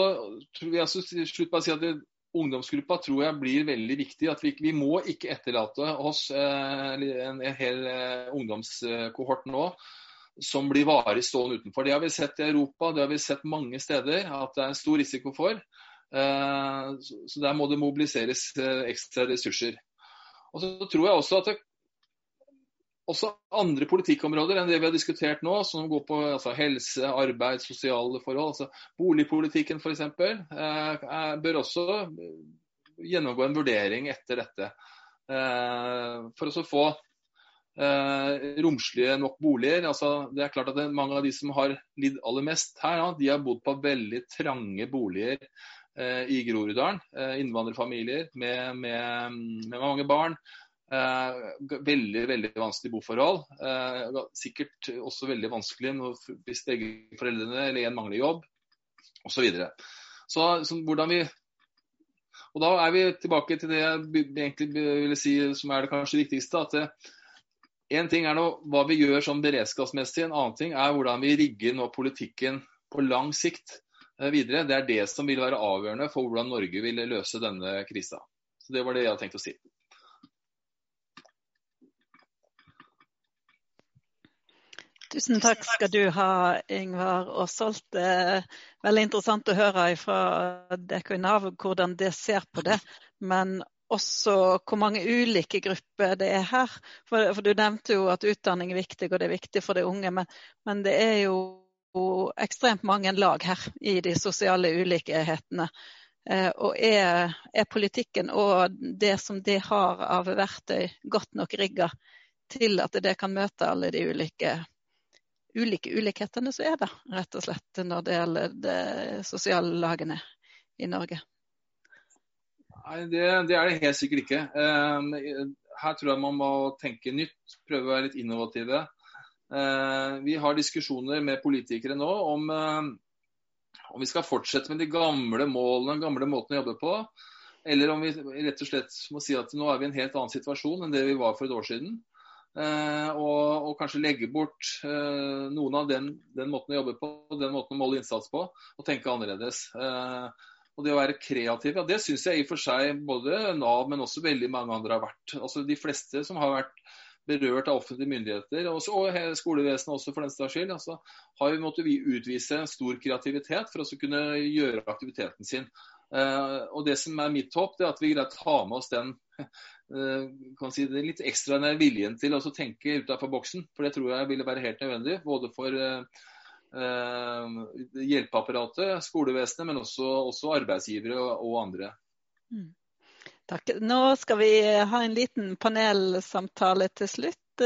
tror jeg slutt bare si at Ungdomsgruppa tror jeg blir veldig viktig. at Vi, vi må ikke etterlate oss en, en hel ungdomskohort nå som blir varig stående utenfor. Det har vi sett i Europa, det har vi sett mange steder at det er en stor risiko for. Eh, så der må det mobiliseres eh, ekstra ressurser. Og så tror jeg også at det, også andre politikkområder enn det vi har diskutert nå, som går på altså, helse, arbeid, sosiale forhold, altså boligpolitikken f.eks., eh, bør også gjennomgå en vurdering etter dette. Eh, for å få eh, romslige nok boliger. Altså, det er klart at det, Mange av de som har lidd aller mest her, ja, de har bodd på veldig trange boliger i Groruddalen. Eh, innvandrerfamilier med, med, med, mange barn. Eh, veldig veldig vanskelig boforhold. sikkert også veldig vanskelig hvis begge foreldrene eller en mangler jobb osv. Så, videre. så, så hvordan vi og Da er vi tilbake til det jeg egentlig ville si som er det kanskje viktigste. at en ting er nå hva vi gjør som beredskapsmessig, en annen ting er hvordan vi rigger nå politikken på lang sikt. Eh, videre. Det er det som vil være avgjørende for hvordan Norge vil løse denne krisa. Så Det var det jeg hadde tenkt å si. Tusen takk skal du ha, Ingvar Aasholt. Veldig interessant å høre fra Dekoinav hvordan det ser på det. Men også hvor mange ulike grupper det er her. For, for, Du nevnte jo at utdanning er viktig, og det er viktig for de unge. Men, men det er jo ekstremt mange lag her i de sosiale ulikhetene. Eh, og er, er, politikken og det som det har av verktøy godt nok rigga til at det kan møte alle de ulike, ulike ulikhetene som er det, rett og slett, når det gjelder de sosiale lagene i Norge? Nei, det, det, er det helt sikkert ikke. Eh, her tror jeg man må tenke nytt, prøve å være litt innovative. Eh, vi har diskusjoner med politikere nå om, eh, om vi skal fortsette med de gamle målene, gamle måtene å jobbe på. Eller om vi rett og slett må si at nå er vi i en helt annen situasjon enn det vi var for et år siden. Uh, og, og, kanskje legge bort noen av den, den, måten å jobbe på, den måten å måle innsats på, og tenke annerledes. Og det å være kreativ, ja, det syns jeg i og for seg både Nav, men også veldig mange andre har vært. Altså De fleste som har vært berørt av offentlige myndigheter, og skolevesenet også for den saks skyld, altså, har vi måttet utvise stor kreativitet for å kunne gjøre aktiviteten sin. Uh, og Det som er mitt håp, det er at vi greier å ta med oss den uh, si, den litt ekstra viljen til å tenke utenfor boksen. For det tror jeg ville være helt nødvendig. Både for uh, hjelpeapparatet, skolevesenet, men også, også arbeidsgivere og, og andre. Mm. Takk. Nå skal vi ha en liten panelsamtale til slutt.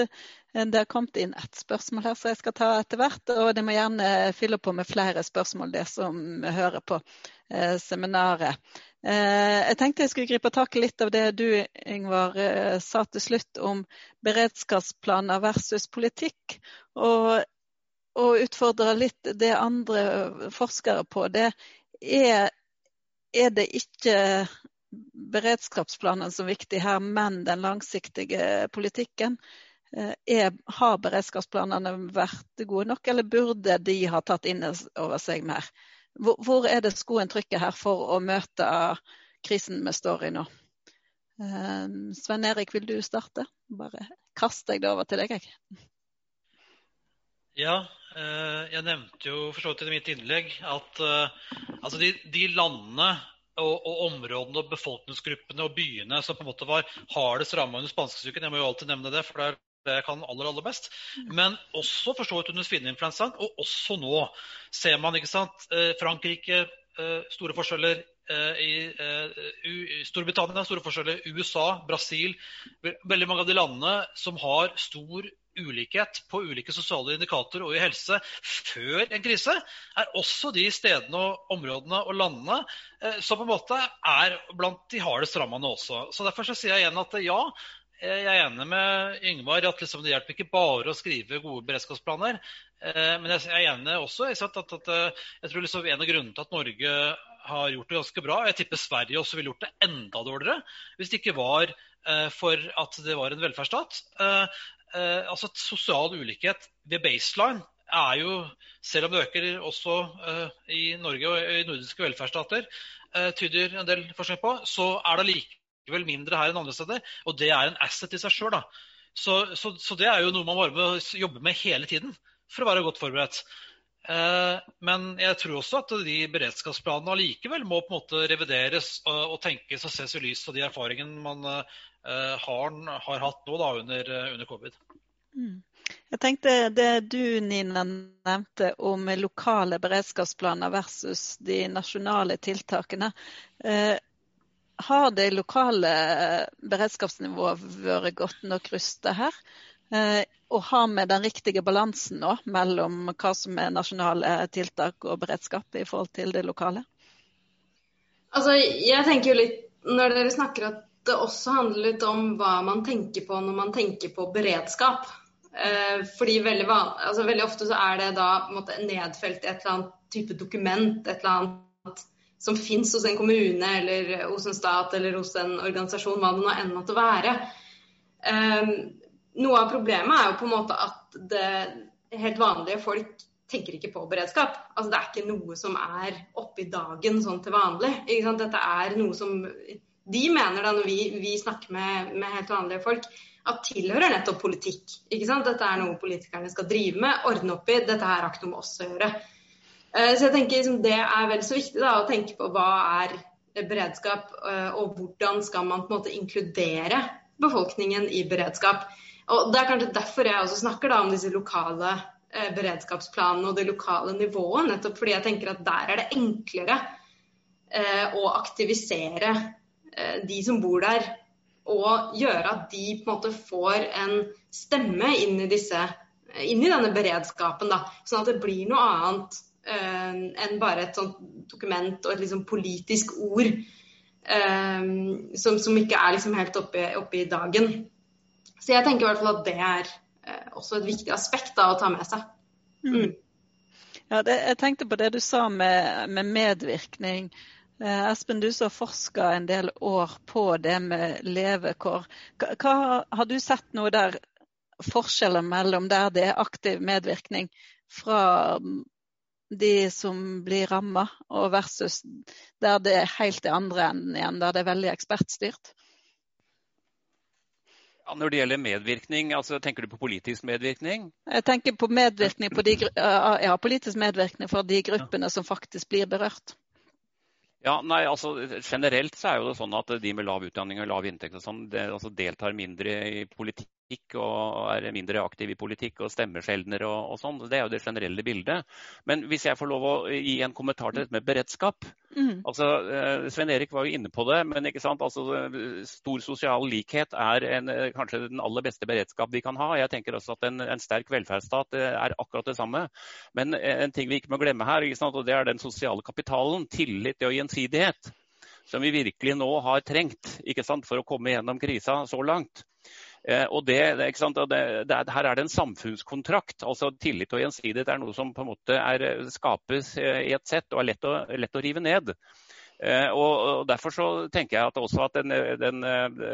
Det har kommet inn ett spørsmål her som jeg skal ta etter hvert. Og det må gjerne fylle på med flere spørsmål, det som hører på eh, seminaret. Eh, jeg tenkte jeg skulle gripe tak i litt av det du Ingvar, eh, sa til slutt om beredskapsplaner versus politikk. Og, og utfordre litt det andre forskere på. Det er, er det ikke beredskapsplanen som viktig her, men den langsiktige politikken. Eh, er, har beredskapsplanene vært gode nok, eller burde de ha tatt inn over seg mer? Hvor, hvor er det skoen trykker her for å møte krisen vi står i nå? Eh, Svein Erik, vil du starte? Bare kaster jeg det over til deg, jeg. Ja, Jeg nevnte jo for så vidt i mitt innlegg at altså de, de landene og, og, områdene og befolkningsgruppene og byene som på en måte var hardest ramma under spanskesyken. Jeg må jo alltid nevne det, for det er det jeg kan aller, aller best. Mm. Men også for så vidt under svineinfluensaen, og også nå ser man ikke sant, eh, Frankrike eh, store forskjeller. Eh, I Storbritannia store forskjeller. USA, Brasil. Veldig mange av de landene som har stor ulikhet på ulike sosiale indikatorer og i helse før en krise, er også de stedene og områdene og landene eh, som på en måte er blant de hardest rammede også. Så Derfor så sier jeg igjen at ja, jeg er enig med Yngvar i at liksom det hjelper ikke bare å skrive gode beredskapsplaner. Eh, men jeg er enig også at, at, at eh, jeg tror liksom en av grunnene til at Norge har gjort det ganske bra, jeg tipper Sverige også ville gjort det enda dårligere hvis det ikke var for at det var en velferdsstat eh, altså Sosial ulikhet ved baseline er jo, selv om det øker også eh, i Norge og i nordiske velferdsstater, eh, tyder en del forskning på, så er det likevel mindre her enn andre steder. Og det er en asset i seg sjøl. Så, så, så, det er jo noe man bare må jobbe med hele tiden for å være godt forberedt. Eh, men jeg tror også at de beredskapsplanene allikevel må på en måte revideres og, tenkes og ses i lys av de erfaringene man Eh, har, har hatt nå da, under, under covid. Mm. Jeg tenkte Det du Nina, nevnte om lokale beredskapsplaner versus de nasjonale tiltakene. Eh, har det lokale beredskapsnivået vært godt nok rustet her? Eh, og har med den riktige balansen nå mellom hva som er nasjonale tiltak og beredskap i forhold til det lokale? Altså, jeg tenker jo litt, Når dere snakker at det også handler litt om hva man tenker på når man tenker på beredskap. Eh, fordi veldig, altså veldig, ofte så er det da måte, nedfelt i et eller annet type dokument, et eller annet som fins hos en kommune eller hos en stat eller hos en organisasjon, hva det nå enn måtte være. Eh, noe av problemet er jo på en måte at det helt vanlige folk tenker ikke på beredskap. Altså, det er ikke noe som er oppe i dagen sånn til vanlig. Dette er noe som de mener da, når vi, vi snakker med, med, helt vanlige folk, at tilhører nettopp politikk. ikke sant? Dette er noe politikerne skal drive med, ordne opp i. Dette her har ikke noe med oss å gjøre. Uh, så jeg tenker liksom, Det er vel så viktig da, å tenke på hva er beredskap, uh, og hvordan skal man på en måte inkludere befolkningen i beredskap. Og Det er kanskje derfor jeg også snakker da om disse lokale eh, beredskapsplanene og det lokale nivået. Nettopp fordi jeg tenker at der er det enklere å aktivisere Eh, de som bor der, og gjøre at de på en måte får en stemme inn i, disse, inn i denne beredskapen. Sånn at det blir noe annet uh, enn bare et sånt dokument og et liksom politisk ord uh, som, som, ikke er liksom helt oppe, i dagen. Så jeg tenker i hvert fall at det er uh, også et viktig aspekt da, å ta med seg. Mm. mm. Ja, det, jeg tenkte på det du sa med, med medvirkning. Eh, Espen, du som har forska en del år på det med levekår. Hva, har du sett noe der forskjeller mellom der det er aktiv medvirkning fra de som blir ramma, og versus der det er helt det andre enden igjen, der det er veldig ekspertstyrt? Når det gjelder medvirkning, altså tenker du på politisk medvirkning? Jeg tenker på medvirkning på de, ja, politisk medvirkning for de gruppene som faktisk blir berørt. Ja, nei, altså Generelt så er jo det sånn at de med lav utdanning og lav inntekt og sånn, det, altså, deltar mindre i politikk og er mindre aktiv i politikk og stemmer sjeldnere og, og sånn. Det er jo det generelle bildet. Men hvis jeg får lov å gi en kommentar til dette med beredskap. Mm. altså eh, Svein Erik var jo inne på det, men altså stor sosial likhet er en, eh, kanskje den aller beste beredskap vi kan ha. Jeg tenker også at en, en sterk velferdsstat eh, er akkurat det samme. Men en ting vi ikke må glemme her, og det er den sosiale kapitalen. Tillit og gjensidighet som vi virkelig nå har trengt for å komme gjennom krisa så langt. Eh, og det, det, det, Her er det en samfunnskontrakt. altså Tillit og gjensidighet er noe som på en måte er, skapes eh, i et sett og er lett å, lett å rive ned. Eh, og, Derfor så tenker jeg at også at den, den,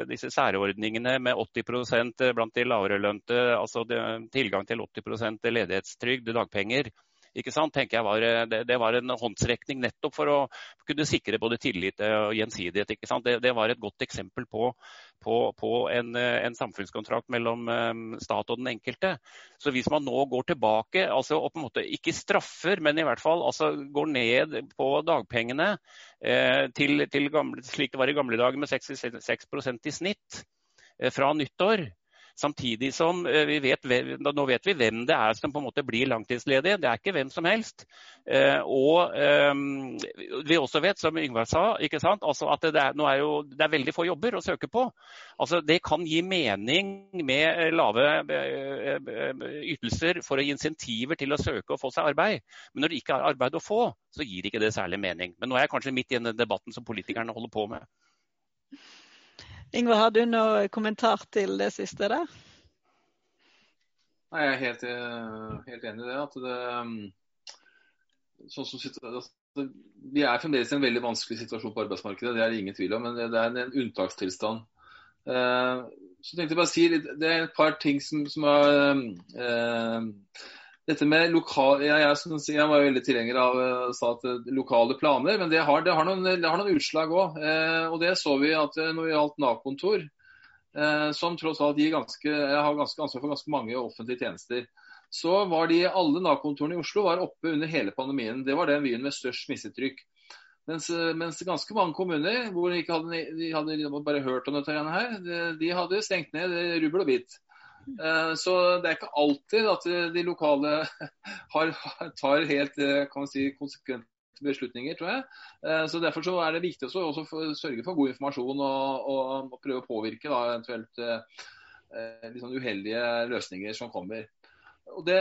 disse særordningene med 80% blant de lavere lønte, altså tilgang til 80% ledighetstrygd, dagpenger, ikke sant, tenker jeg var, det, det, var en håndsrekning nettopp for å kunne sikre både tillit og gjensidighet. ikke sant? Det, det var et godt eksempel på, på, på en, en, samfunnskontrakt mellom stat og den enkelte. Så hvis man nå går tilbake, altså og på en måte ikke straffer, men i hvert fall altså går ned på dagpengene eh, til, til gamle, slik det var i gamle dager med 66% i snitt eh, fra nyttår, Samtidig som eh, vi vet, nå vet vi hvem det er som på en måte blir langtidsledige. Det er ikke hvem som helst. Eh, og ehm, vi også vet, som Yngvar sa, altså at det er, er jo, det er, veldig få jobber å søke på. Altså det kan gi mening med lave eh, ytelser for å gi insentiver til å søke og få seg arbeid. Men når det ikke er arbeid å få, så gir ikke det særlig mening. Men nå er jeg kanskje midt i den debatten som politikerne holder på med. Ingvar, har du noen kommentar til det siste der? Nei, Jeg er helt, eh, helt enig i det. at det mm, sånn som, altså, Vi er fremdeles i en veldig vanskelig situasjon på arbeidsmarkedet, det er det ingen tvil om. Men det er en unntakstilstand. Eh, så tenkte jeg bare å si litt, Det er et par ting som, som er eh, dette med lokal, jeg, jeg, jeg, var veldig tilhenger av uh, at, uh, lokale planer, men det har, det har, noen, det har noen, utslag òg. Eh, det så vi at uh, når det gjaldt Nav-kontor, som tross alt ganske, har ganske ansvar for ganske mange offentlige tjenester, så var de, alle Nav-kontorene i Oslo var oppe under hele pandemien. Det var den byen med størst smittetrykk. Mens, mens, ganske mange kommuner hvor de ikke hadde, de hadde bare hørt om dette her, de, de hadde stengt ned rubbel og bit. Eh, så det er ikke alltid at de lokale har, tar helt eh, si, konsekvente beslutninger, tror jeg. Eh, så Derfor så er det viktig å sørge for god informasjon og, og, og prøve å påvirke da, eventuelt liksom uheldige løsninger som kommer. Det,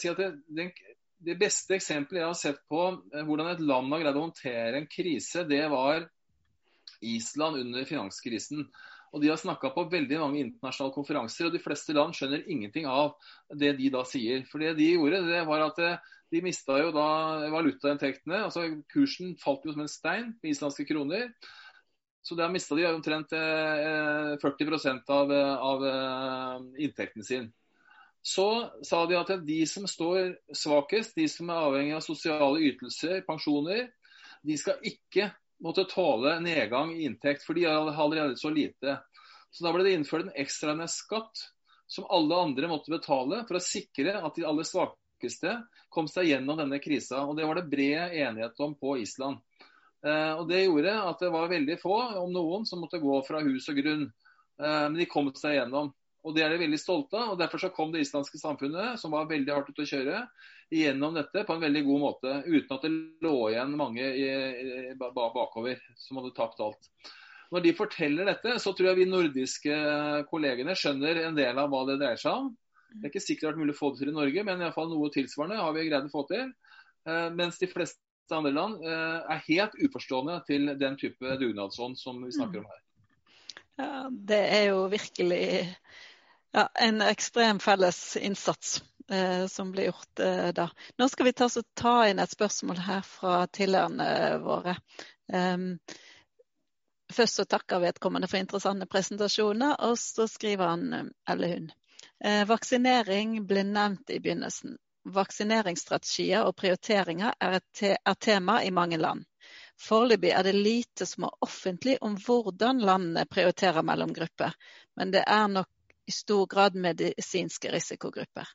si det, det, det beste eksempelet jeg har sett på hvordan et land har greid å håndtere en krise, det var Island under finanskrisen. Og De har snakka på veldig mange internasjonale konferanser, og de fleste land skjønner ingenting av det de da sier. For det de gjorde, det var at eh, de mista jo da valutainntektene. altså Kursen falt jo som en stein på islandske kroner. Så da mista de omtrent 40 eh, av, av eh, inntekten sin. Så sa de at de som står svakest, de som er avhengig av sosiale ytelser, pensjoner, de skal ikke måtte tåle nedgang i inntekt, for de hadde allerede så lite. Så Da ble det innført en ekstraordinær skatt som alle andre måtte betale for å sikre at de aller svakeste kom seg gjennom denne krisa. Og Det var det bred enighet om på Island. Eh, og Det gjorde at det var veldig få, om noen, som måtte gå fra hus og grunn. Eh, men de kom seg gjennom. Og Det er de veldig stolte av. og Derfor så kom det islandske samfunnet, som var veldig hardt ute å kjøre, gjennom dette på en veldig god måte. Uten at det lå igjen mange i, i, bakover som hadde tapt alt. Når de forteller dette, så tror jeg vi nordiske kollegene skjønner en del av hva det dreier seg om. Det er ikke sikkert det har vært mulig å få det til i Norge, men i fall noe tilsvarende har vi greid å få til. Eh, mens de fleste andre land eh, er helt uforstående til den type dugnadsånd som vi snakker om her. Ja, det er jo virkelig ja, en ekstrem felles innsats som ble gjort eh, da. Nå skal vi ta, ta, inn et spørsmål her fra tilhørende våre. Um, først så takker vedkommende for interessante presentasjoner, og så skriver han eh, eller hun. Eh, vaksinering ble nevnt i begynnelsen. Vaksineringsstrategier og prioriteringer er, te er tema i mange land. Foreløpig er det lite som er offentlig om hvordan landene prioriterer mellom grupper, men det er nok i stor grad medisinske risikogrupper.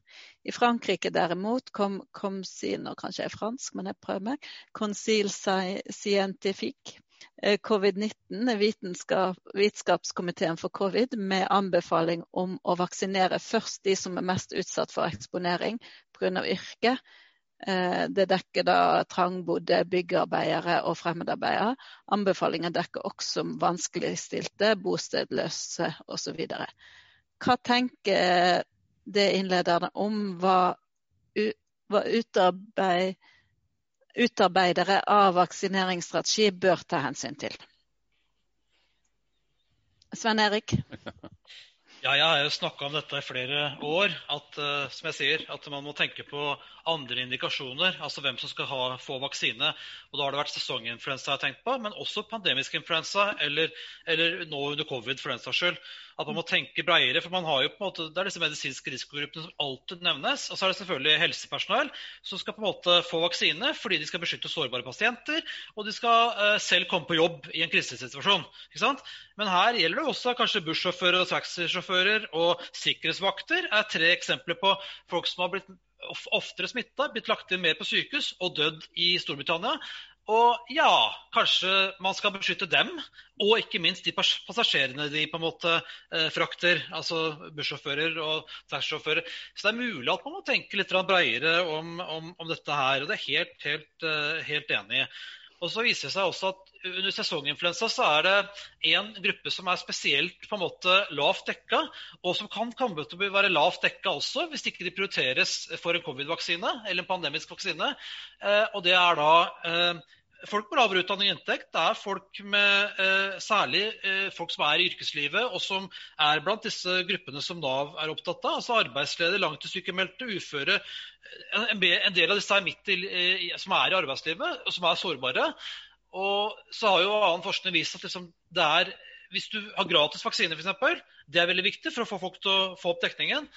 I Frankrike derimot kom, kom nå kanskje jeg er fransk, men jeg prøver meg, Consil Scientifique, eh, covid-19, vitenskap, Vitenskapskomiteen for covid, med anbefaling om å vaksinere først de som er mest utsatt for eksponering pga. yrke. Eh, det dekker da trangbodde, byggearbeidere og fremmedarbeidere. Anbefalinger dekker også vanskeligstilte, bostedløse osv. Hva tenker det innlederne om hva, hva utarbeid, utarbeidere av vaksineringsstrategi bør ta hensyn til? Sven Erik? Ja, jeg har jo snakka om dette i flere år. At, uh, som jeg sier, at man må tenke på andre indikasjoner. Altså hvem som skal ha, få vaksine. Og Da har det vært sesonginfluensa jeg har tenkt på, men også pandemisk influensa. Eller, eller nå under covid for den saks skyld. At man må tenke bredere. For man har jo på en måte, det er disse medisinske risikogruppene som alltid nevnes. Og så er det selvfølgelig helsepersonell som skal på en måte få vaksine fordi de skal beskytte sårbare pasienter. Og de skal uh, selv komme på jobb i en krisesituasjon. Ikke sant? Men her gjelder det også kanskje bussjåfører og taxisjåfører og sikkerhetsvakter. er tre eksempler på folk som har blitt oftere smitta, blitt lagt inn mer på sykehus og dødd i Storbritannia. Og ja, kanskje man skal beskytte dem, og ikke minst de passasjerene de på en måte eh, frakter. Altså bussjåfører og taxisjåfører. Så det er mulig at man må tenke litt bredere om, om, om, dette her. Og det er helt, helt, uh, helt enig i. Og så viser det seg også at under sesonginfluensa så er det en gruppe som er spesielt på en måte lavt dekka, og som kan komme til å være lavt dekka også hvis ikke de prioriteres for en covid-vaksine eller en pandemisk vaksine. Eh, og det er da eh, folk med lavere utdanning og inntekt. Det er folk med, eh, særlig eh, folk som er i yrkeslivet, og som er blant disse gruppene som Nav er opptatt av. Altså arbeidsledige, langtidssykemeldte, uføre. En, en, del av disse er midt i, som er i arbeidslivet, og som er sårbare. Og så har jo annen forskning vist at liksom, det er hvis du har gratis vaksine, f.eks., det er veldig viktig for å få folk til å få opp dekningen.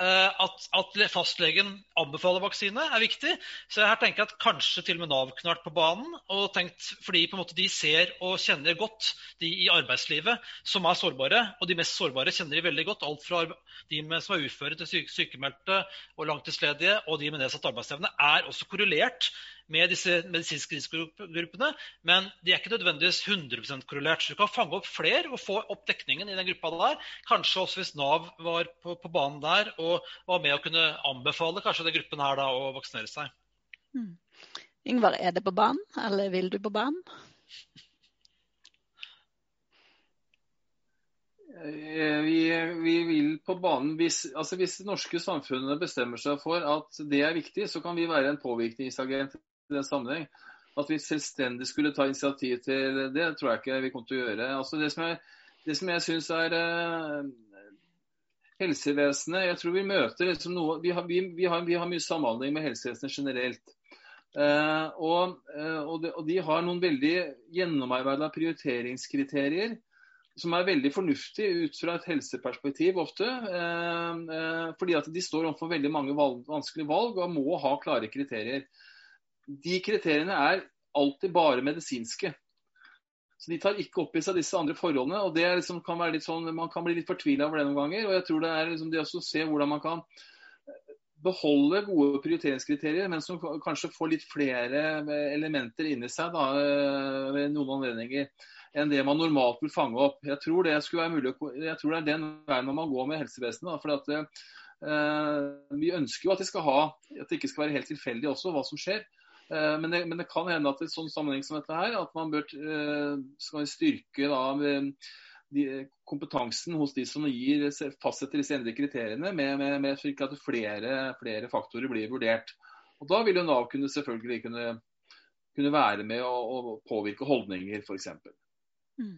Eh, at, at, fastlegen anbefaler vaksine, er viktig. Så jeg her tenker at kanskje til og med Nav knart på banen. og tenkt, Fordi måte de ser og kjenner godt de i arbeidslivet som er sårbare. Og de mest sårbare kjenner de veldig godt. Alt fra de med, som er uføre til syke, sykemeldte og langtidsledige og de med nedsatt arbeidsevne er også korrelert med disse medisinske risikogruppene, men de er ikke nødvendigvis 100% korrelert. Så du kan fange opp flere og få opp dekningen i den gruppa der. Kanskje også hvis Nav var på, på banen der og var med å kunne anbefale kanskje den gruppen her da å vaksinere seg. Mm. Ingvar, er det på banen, eller vil du på banen? Eh, vi, vi, vil på banen hvis, altså hvis det norske samfunnet bestemmer seg for at det er viktig, så kan vi være en påvirkningsagent i den sammenheng. At vi selvstendig skulle ta initiativ til det, tror jeg ikke vi kommer til å gjøre. Altså det, som jeg, jeg syns er eh, helsevesenet Jeg tror vi møter liksom noe vi har, vi, vi, har, vi har, mye samhandling med helsevesenet generelt. Eh, og, uh, og, de, og, de, har noen veldig gjennomarbeida prioriteringskriterier som er veldig fornuftig ut fra et helseperspektiv ofte. fordi at de står overfor veldig mange valg, vanskelige valg og må ha klare kriterier de kriteriene er alltid bare medisinske. Så De tar ikke opp i seg disse andre forholdene. og det liksom kan være litt sånn, Man kan bli litt fortvila over det noen ganger. og jeg tror Det er liksom det å se hvordan man kan beholde gode prioriteringskriterier, men som kanskje får litt flere elementer inni seg da, eh, ved noen anledninger enn det man normalt vil fange opp. Jeg tror det, mulig, jeg tror det er den veien man må gå med helsevesenet. for at uh, Vi ønsker jo at det, skal ha, at det ikke skal være helt tilfeldig også hva som skjer. Eh, men det, men det, kan hende at i sånn sammenheng som dette her, at man bør eh, styrke da, de, kompetansen hos de som gir, fastsetter disse endre kriteriene, med, med, med slik at flere, flere, faktorer blir vurdert. Og Da vil jo Nav kunne selvfølgelig kunne, kunne være med å, å påvirke holdninger, f.eks. Mm.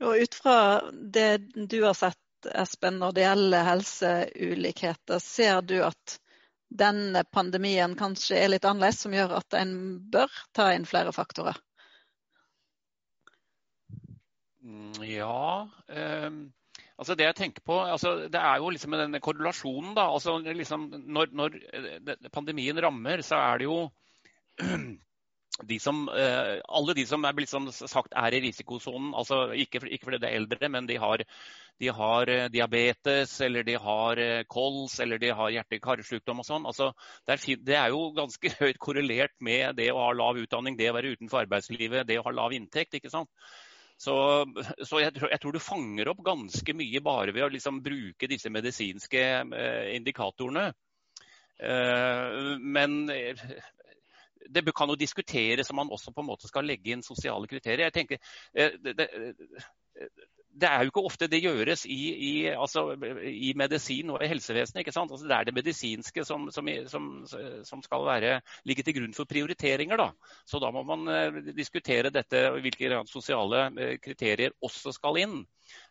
Og ut fra det du har sett, Espen, når det gjelder helseulikheter, ser du at denne pandemien kanskje er litt annerledes, som gjør at en bør ta inn flere faktorer? Mm, ja. Eh, altså det jeg tenker på, altså det er jo liksom denne korrelasjonen. da, altså liksom når, når, eh, pandemien rammer, så er det jo de som, eh, alle de som er blitt som sagt er i risikosonen, altså ikke, ikke, fordi det er eldre, men de har, de har eh, diabetes eller de har eh, kols eller de har hjerte-karsykdom og sånn. Altså, det, er, det, er, jo ganske høyt korrelert med det å ha lav utdanning, det å være utenfor arbeidslivet, det å ha lav inntekt. ikke sant? Så, så jeg, tror, jeg, tror, du fanger opp ganske mye bare ved å liksom bruke disse medisinske indikatorene. Men det kan jo diskuteres om man også på en måte skal legge inn sosiale kriterier. Jeg tenker, eh, det, det, det er jo ikke ofte det gjøres i, i, altså, i medisin og i helsevesenet. ikke sant? Altså, det er det medisinske som, som, som, skal være, ligge til grunn for prioriteringer. da. Så da må man uh, diskutere dette, hvilke sosiale uh, kriterier også skal inn.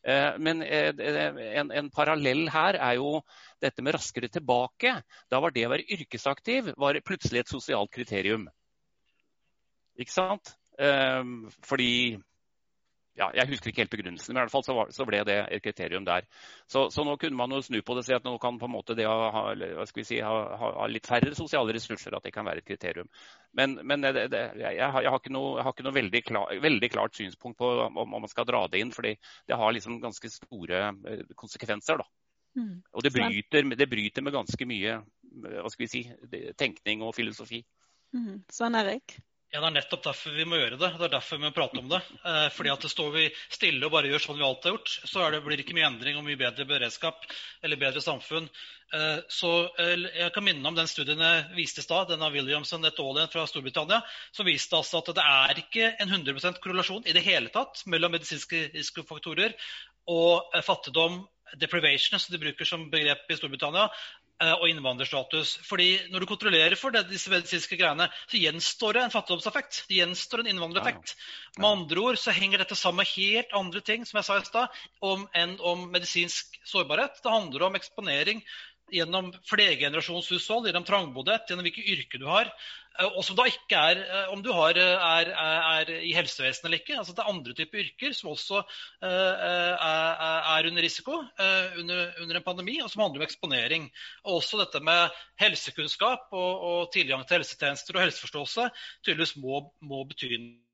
Uh, men en, en, parallell her er jo dette med raskere tilbake. Da var det å være yrkesaktiv var plutselig et sosialt kriterium. Ikke sant? fordi ja, Jeg husker ikke helt begrunnelsen, men i hvert fall så, var, så ble det et kriterium der. Så, så, nå kunne man jo snu på det og si at nå kan på en måte det å ha, si, ha, ha litt færre sosiale ressurser at det kan være et kriterium. Men, men det, det, jeg, jeg, har, ikke noe, har ikke noe veldig, klar, veldig, klart synspunkt på om, om, man skal dra det inn, fordi det har liksom ganske store eh, konsekvenser. da. Mm. Og det bryter, det bryter, med ganske mye hva skal vi si, tenkning og filosofi. Mm. Svein Erik? Ja, Det er nettopp derfor vi må gjøre det. Det er derfor vi må prate om det. Eh, fordi at det står vi stille og bare gjør sånn vi alltid har gjort, så det, blir det ikke mye endring og mye bedre beredskap eller bedre samfunn. Eh, så eh, Jeg kan minne om den studien jeg viste i stad, den av Williamson et år fra Storbritannia, som viste altså at det er ikke en 100% korrelasjon i det hele tatt mellom medisinske risikofaktorer og eh, fattigdom, deprivation, som de bruker som begrep i Storbritannia, og innvandrerstatus. Fordi Når du kontrollerer for det, disse medisinske greiene, så gjenstår det en fattigdomseffekt. Det gjenstår en innvandrereffekt. Med andre ord så henger dette sammen med helt andre ting som jeg sa i sted, enn om medisinsk sårbarhet. Det handler om eksponering gjennom flergenerasjonshushold, gjennom trangboddhet, gjennom hvilke yrker du har. Eh, og som da ikke er eh, om du har, eh, er, er, i helsevesenet eller ikke. Altså det er andre typer yrker som også er, er under risiko under, under, en pandemi, og som handler om eksponering. Og også dette med helsekunnskap og, og tilgang til helsetjenester og helseforståelse tydeligvis må, må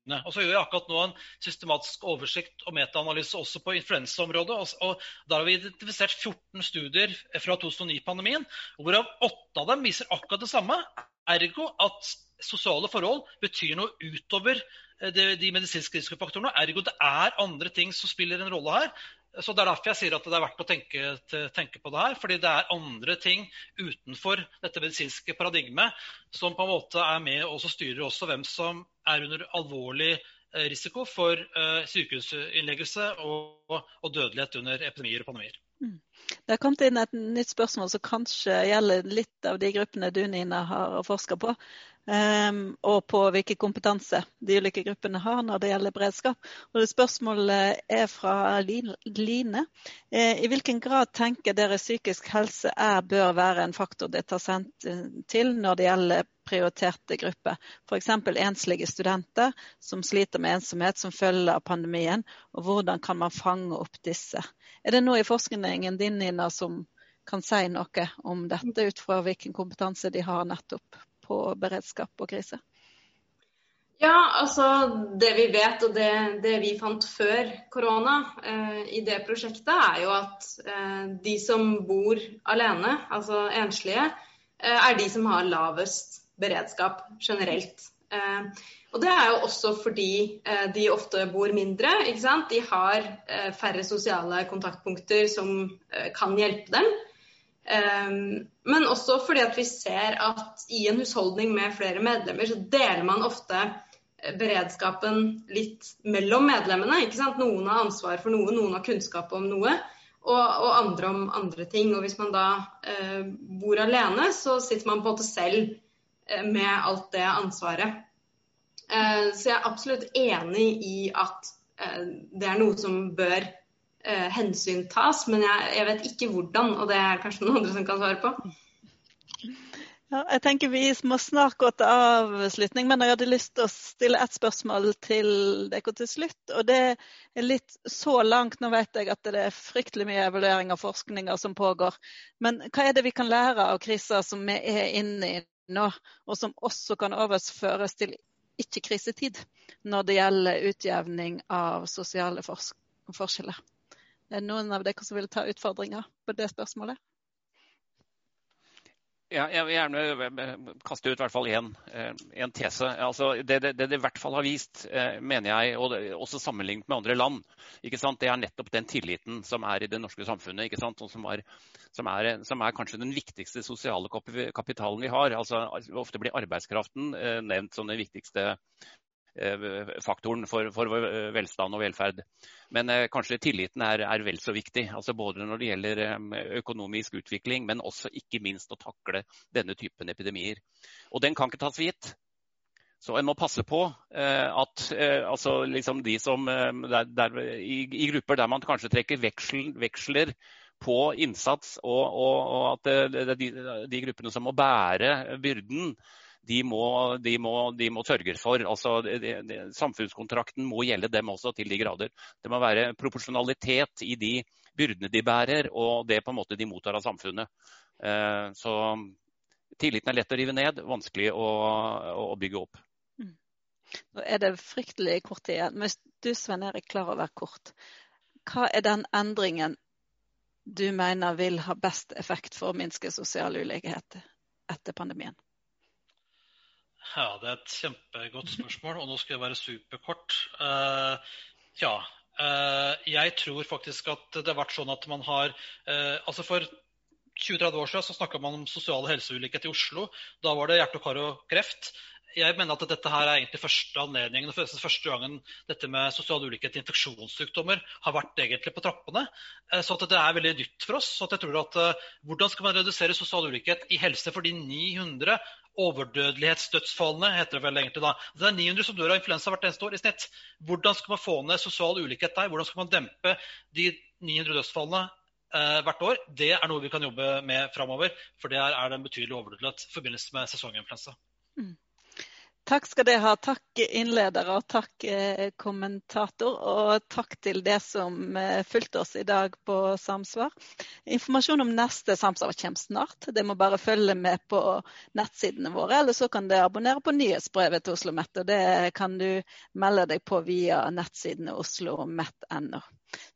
betyne og så gjør jeg akkurat nå en systematisk oversikt og metaanalyse også på influensaområdet. Og, og Da har vi identifisert 14 studier fra 2009-pandemien, hvorav åtte av dem viser akkurat det samme. Ergo at sosiale forhold betyr noe utover eh, de, de medisinske risikofaktorene. Ergo det er andre ting som spiller en rolle her. Så Det er derfor jeg sier at det er verdt å tenke, tenke, på det her. Fordi det er andre ting utenfor dette medisinske paradigmet som på en måte er med og styrer også hvem som er under alvorlig eh, risiko for uh, sykehusinnleggelse og, og, dødelighet under epidemier og pandemier. Mm. Det har kommet inn et nytt spørsmål som kanskje gjelder litt av de gruppene du Nina har forska på. Um, og på hvilken kompetanse de ulike gruppene har når det gjelder beredskap. Og det Spørsmålet er fra Line. Eh, I hvilken grad tenker dere psykisk helse er, bør være en faktor det tar sendt til når det gjelder prioriterte grupper? F.eks. enslige studenter som sliter med ensomhet som følge av pandemien. Og hvordan kan man fange opp disse? Er det noe i forskningen din Nina, som kan si noe om dette ut fra hvilken kompetanse de har nettopp på beredskap og krise? Ja, altså Det vi vet og det, det vi fant før korona eh, i det prosjektet, er jo at eh, de som bor alene, altså enslige, eh, er de som har lavest beredskap generelt. Eh, og Det er jo også fordi eh, de ofte bor mindre. ikke sant? De har eh, færre sosiale kontaktpunkter som kan hjelpe dem. Um, men også fordi at vi ser at i en husholdning med flere medlemmer, så deler man ofte eh, beredskapen litt mellom medlemmene. ikke sant? Noen har ansvar for noe, noen har kunnskap om noe, og, og andre om andre ting. Og hvis man da uh, bor alene, så sitter man på en måte selv uh, med alt det ansvaret. Uh, så jeg er absolutt enig i at det er noe som bør eh, hensyn tas, men jeg, jeg, vet ikke hvordan, og det er kanskje noen andre som kan svare på. Ja, jeg tenker Vi må snart gå til avslutning, men jeg hadde lyst til å stille ett spørsmål til dere til slutt. og Det er litt så langt. Nå vet jeg at det er fryktelig mye evaluering av forskninger som pågår. Men hva er det vi kan lære av kriser som vi er inne i nå, og som også kan overføres til ikke-krisetid når det gjelder utjevning av sosiale forskjeller? Er det noen av dere som vil ta utfordringer på det spørsmålet? Ja, jeg vil gjerne kaste ut i hvert fall én eh, tese. Altså, det, det, det, det i hvert fall har vist, eh, mener jeg, og også sammenlignet med andre land, det er nettopp den tilliten som er i det norske samfunnet. som er, som, er, som er, kanskje den viktigste sosiale kapitalen vi har. Altså, ofte blir arbeidskraften eh, nevnt som den viktigste faktoren for, for, velstand og velferd. Men kanskje tilliten er, er, vel så viktig. altså Både når det gjelder økonomisk utvikling, men også ikke minst å takle denne typen epidemier. Og den kan ikke tas for gitt. Så en må passe på eh, at eh, altså liksom de som der, der, i, i, grupper der man kanskje trekker veksel, veksler på innsats, og, og, og at de, de, gruppene som må bære byrden, de må, de må, de må sørge for. Altså, de, samfunnskontrakten må gjelde dem også til de grader. Det må være proporsjonalitet i de byrdene de bærer, og det på en måte de mottar av samfunnet. Eh, så tilliten er lett å rive ned, vanskelig å, å bygge opp. Mm. Nå er det fryktelig kort igjen. Hvis du Sven Erik klarer å være kort, hva er den endringen du mener vil ha best effekt for å minske sosial ulikhet etter pandemien? Ja, Det er et kjempegodt spørsmål, og nå skal jeg være superkort. Uh, ja, uh, jeg tror faktisk at det har vært sånn at man har uh, altså For 20-30 år siden så snakka man om sosiale helseulikhet i Oslo. Da var det hjerte- og kar og kreft jeg mener at dette her er egentlig første anledningen, og første gangen dette med sosial ulikhet i infeksjonssykdommer har vært egentlig på trappene. Så så det er veldig nytt for oss. så jeg tror at uh, Hvordan skal man redusere sosial ulikhet i helse for de 900 overdødelighetsdødsfallene, heter det vel egentlig da. Det er 900 som dør av influensa hvert eneste år i snitt. Hvordan skal man få ned sosial ulikhet der? Hvordan skal man dempe de 900 dødsfallene uh, hvert år? Det er noe vi kan jobbe med framover, for det er, en betydelig overdødelighet i forbindelse med sesonginfluensa. Mm. Takk skal dere ha. Takk innleder og takk eh, kommentator. Og takk til det som eh, fulgte oss i dag på Samsvar. Informasjon om neste Samsvar kommer snart. Det må bare følge med på nettsidene våre. Eller så kan du abonnere på nyhetsbrevet til Oslo OsloMet. Og det kan du melde deg på via nettsidene oslomet.no.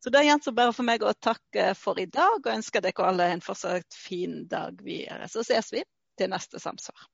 Så det gjenstår bare for meg å takke for i dag og ønske dere alle en fortsatt fin dag videre. Så ses vi til neste Samsvar.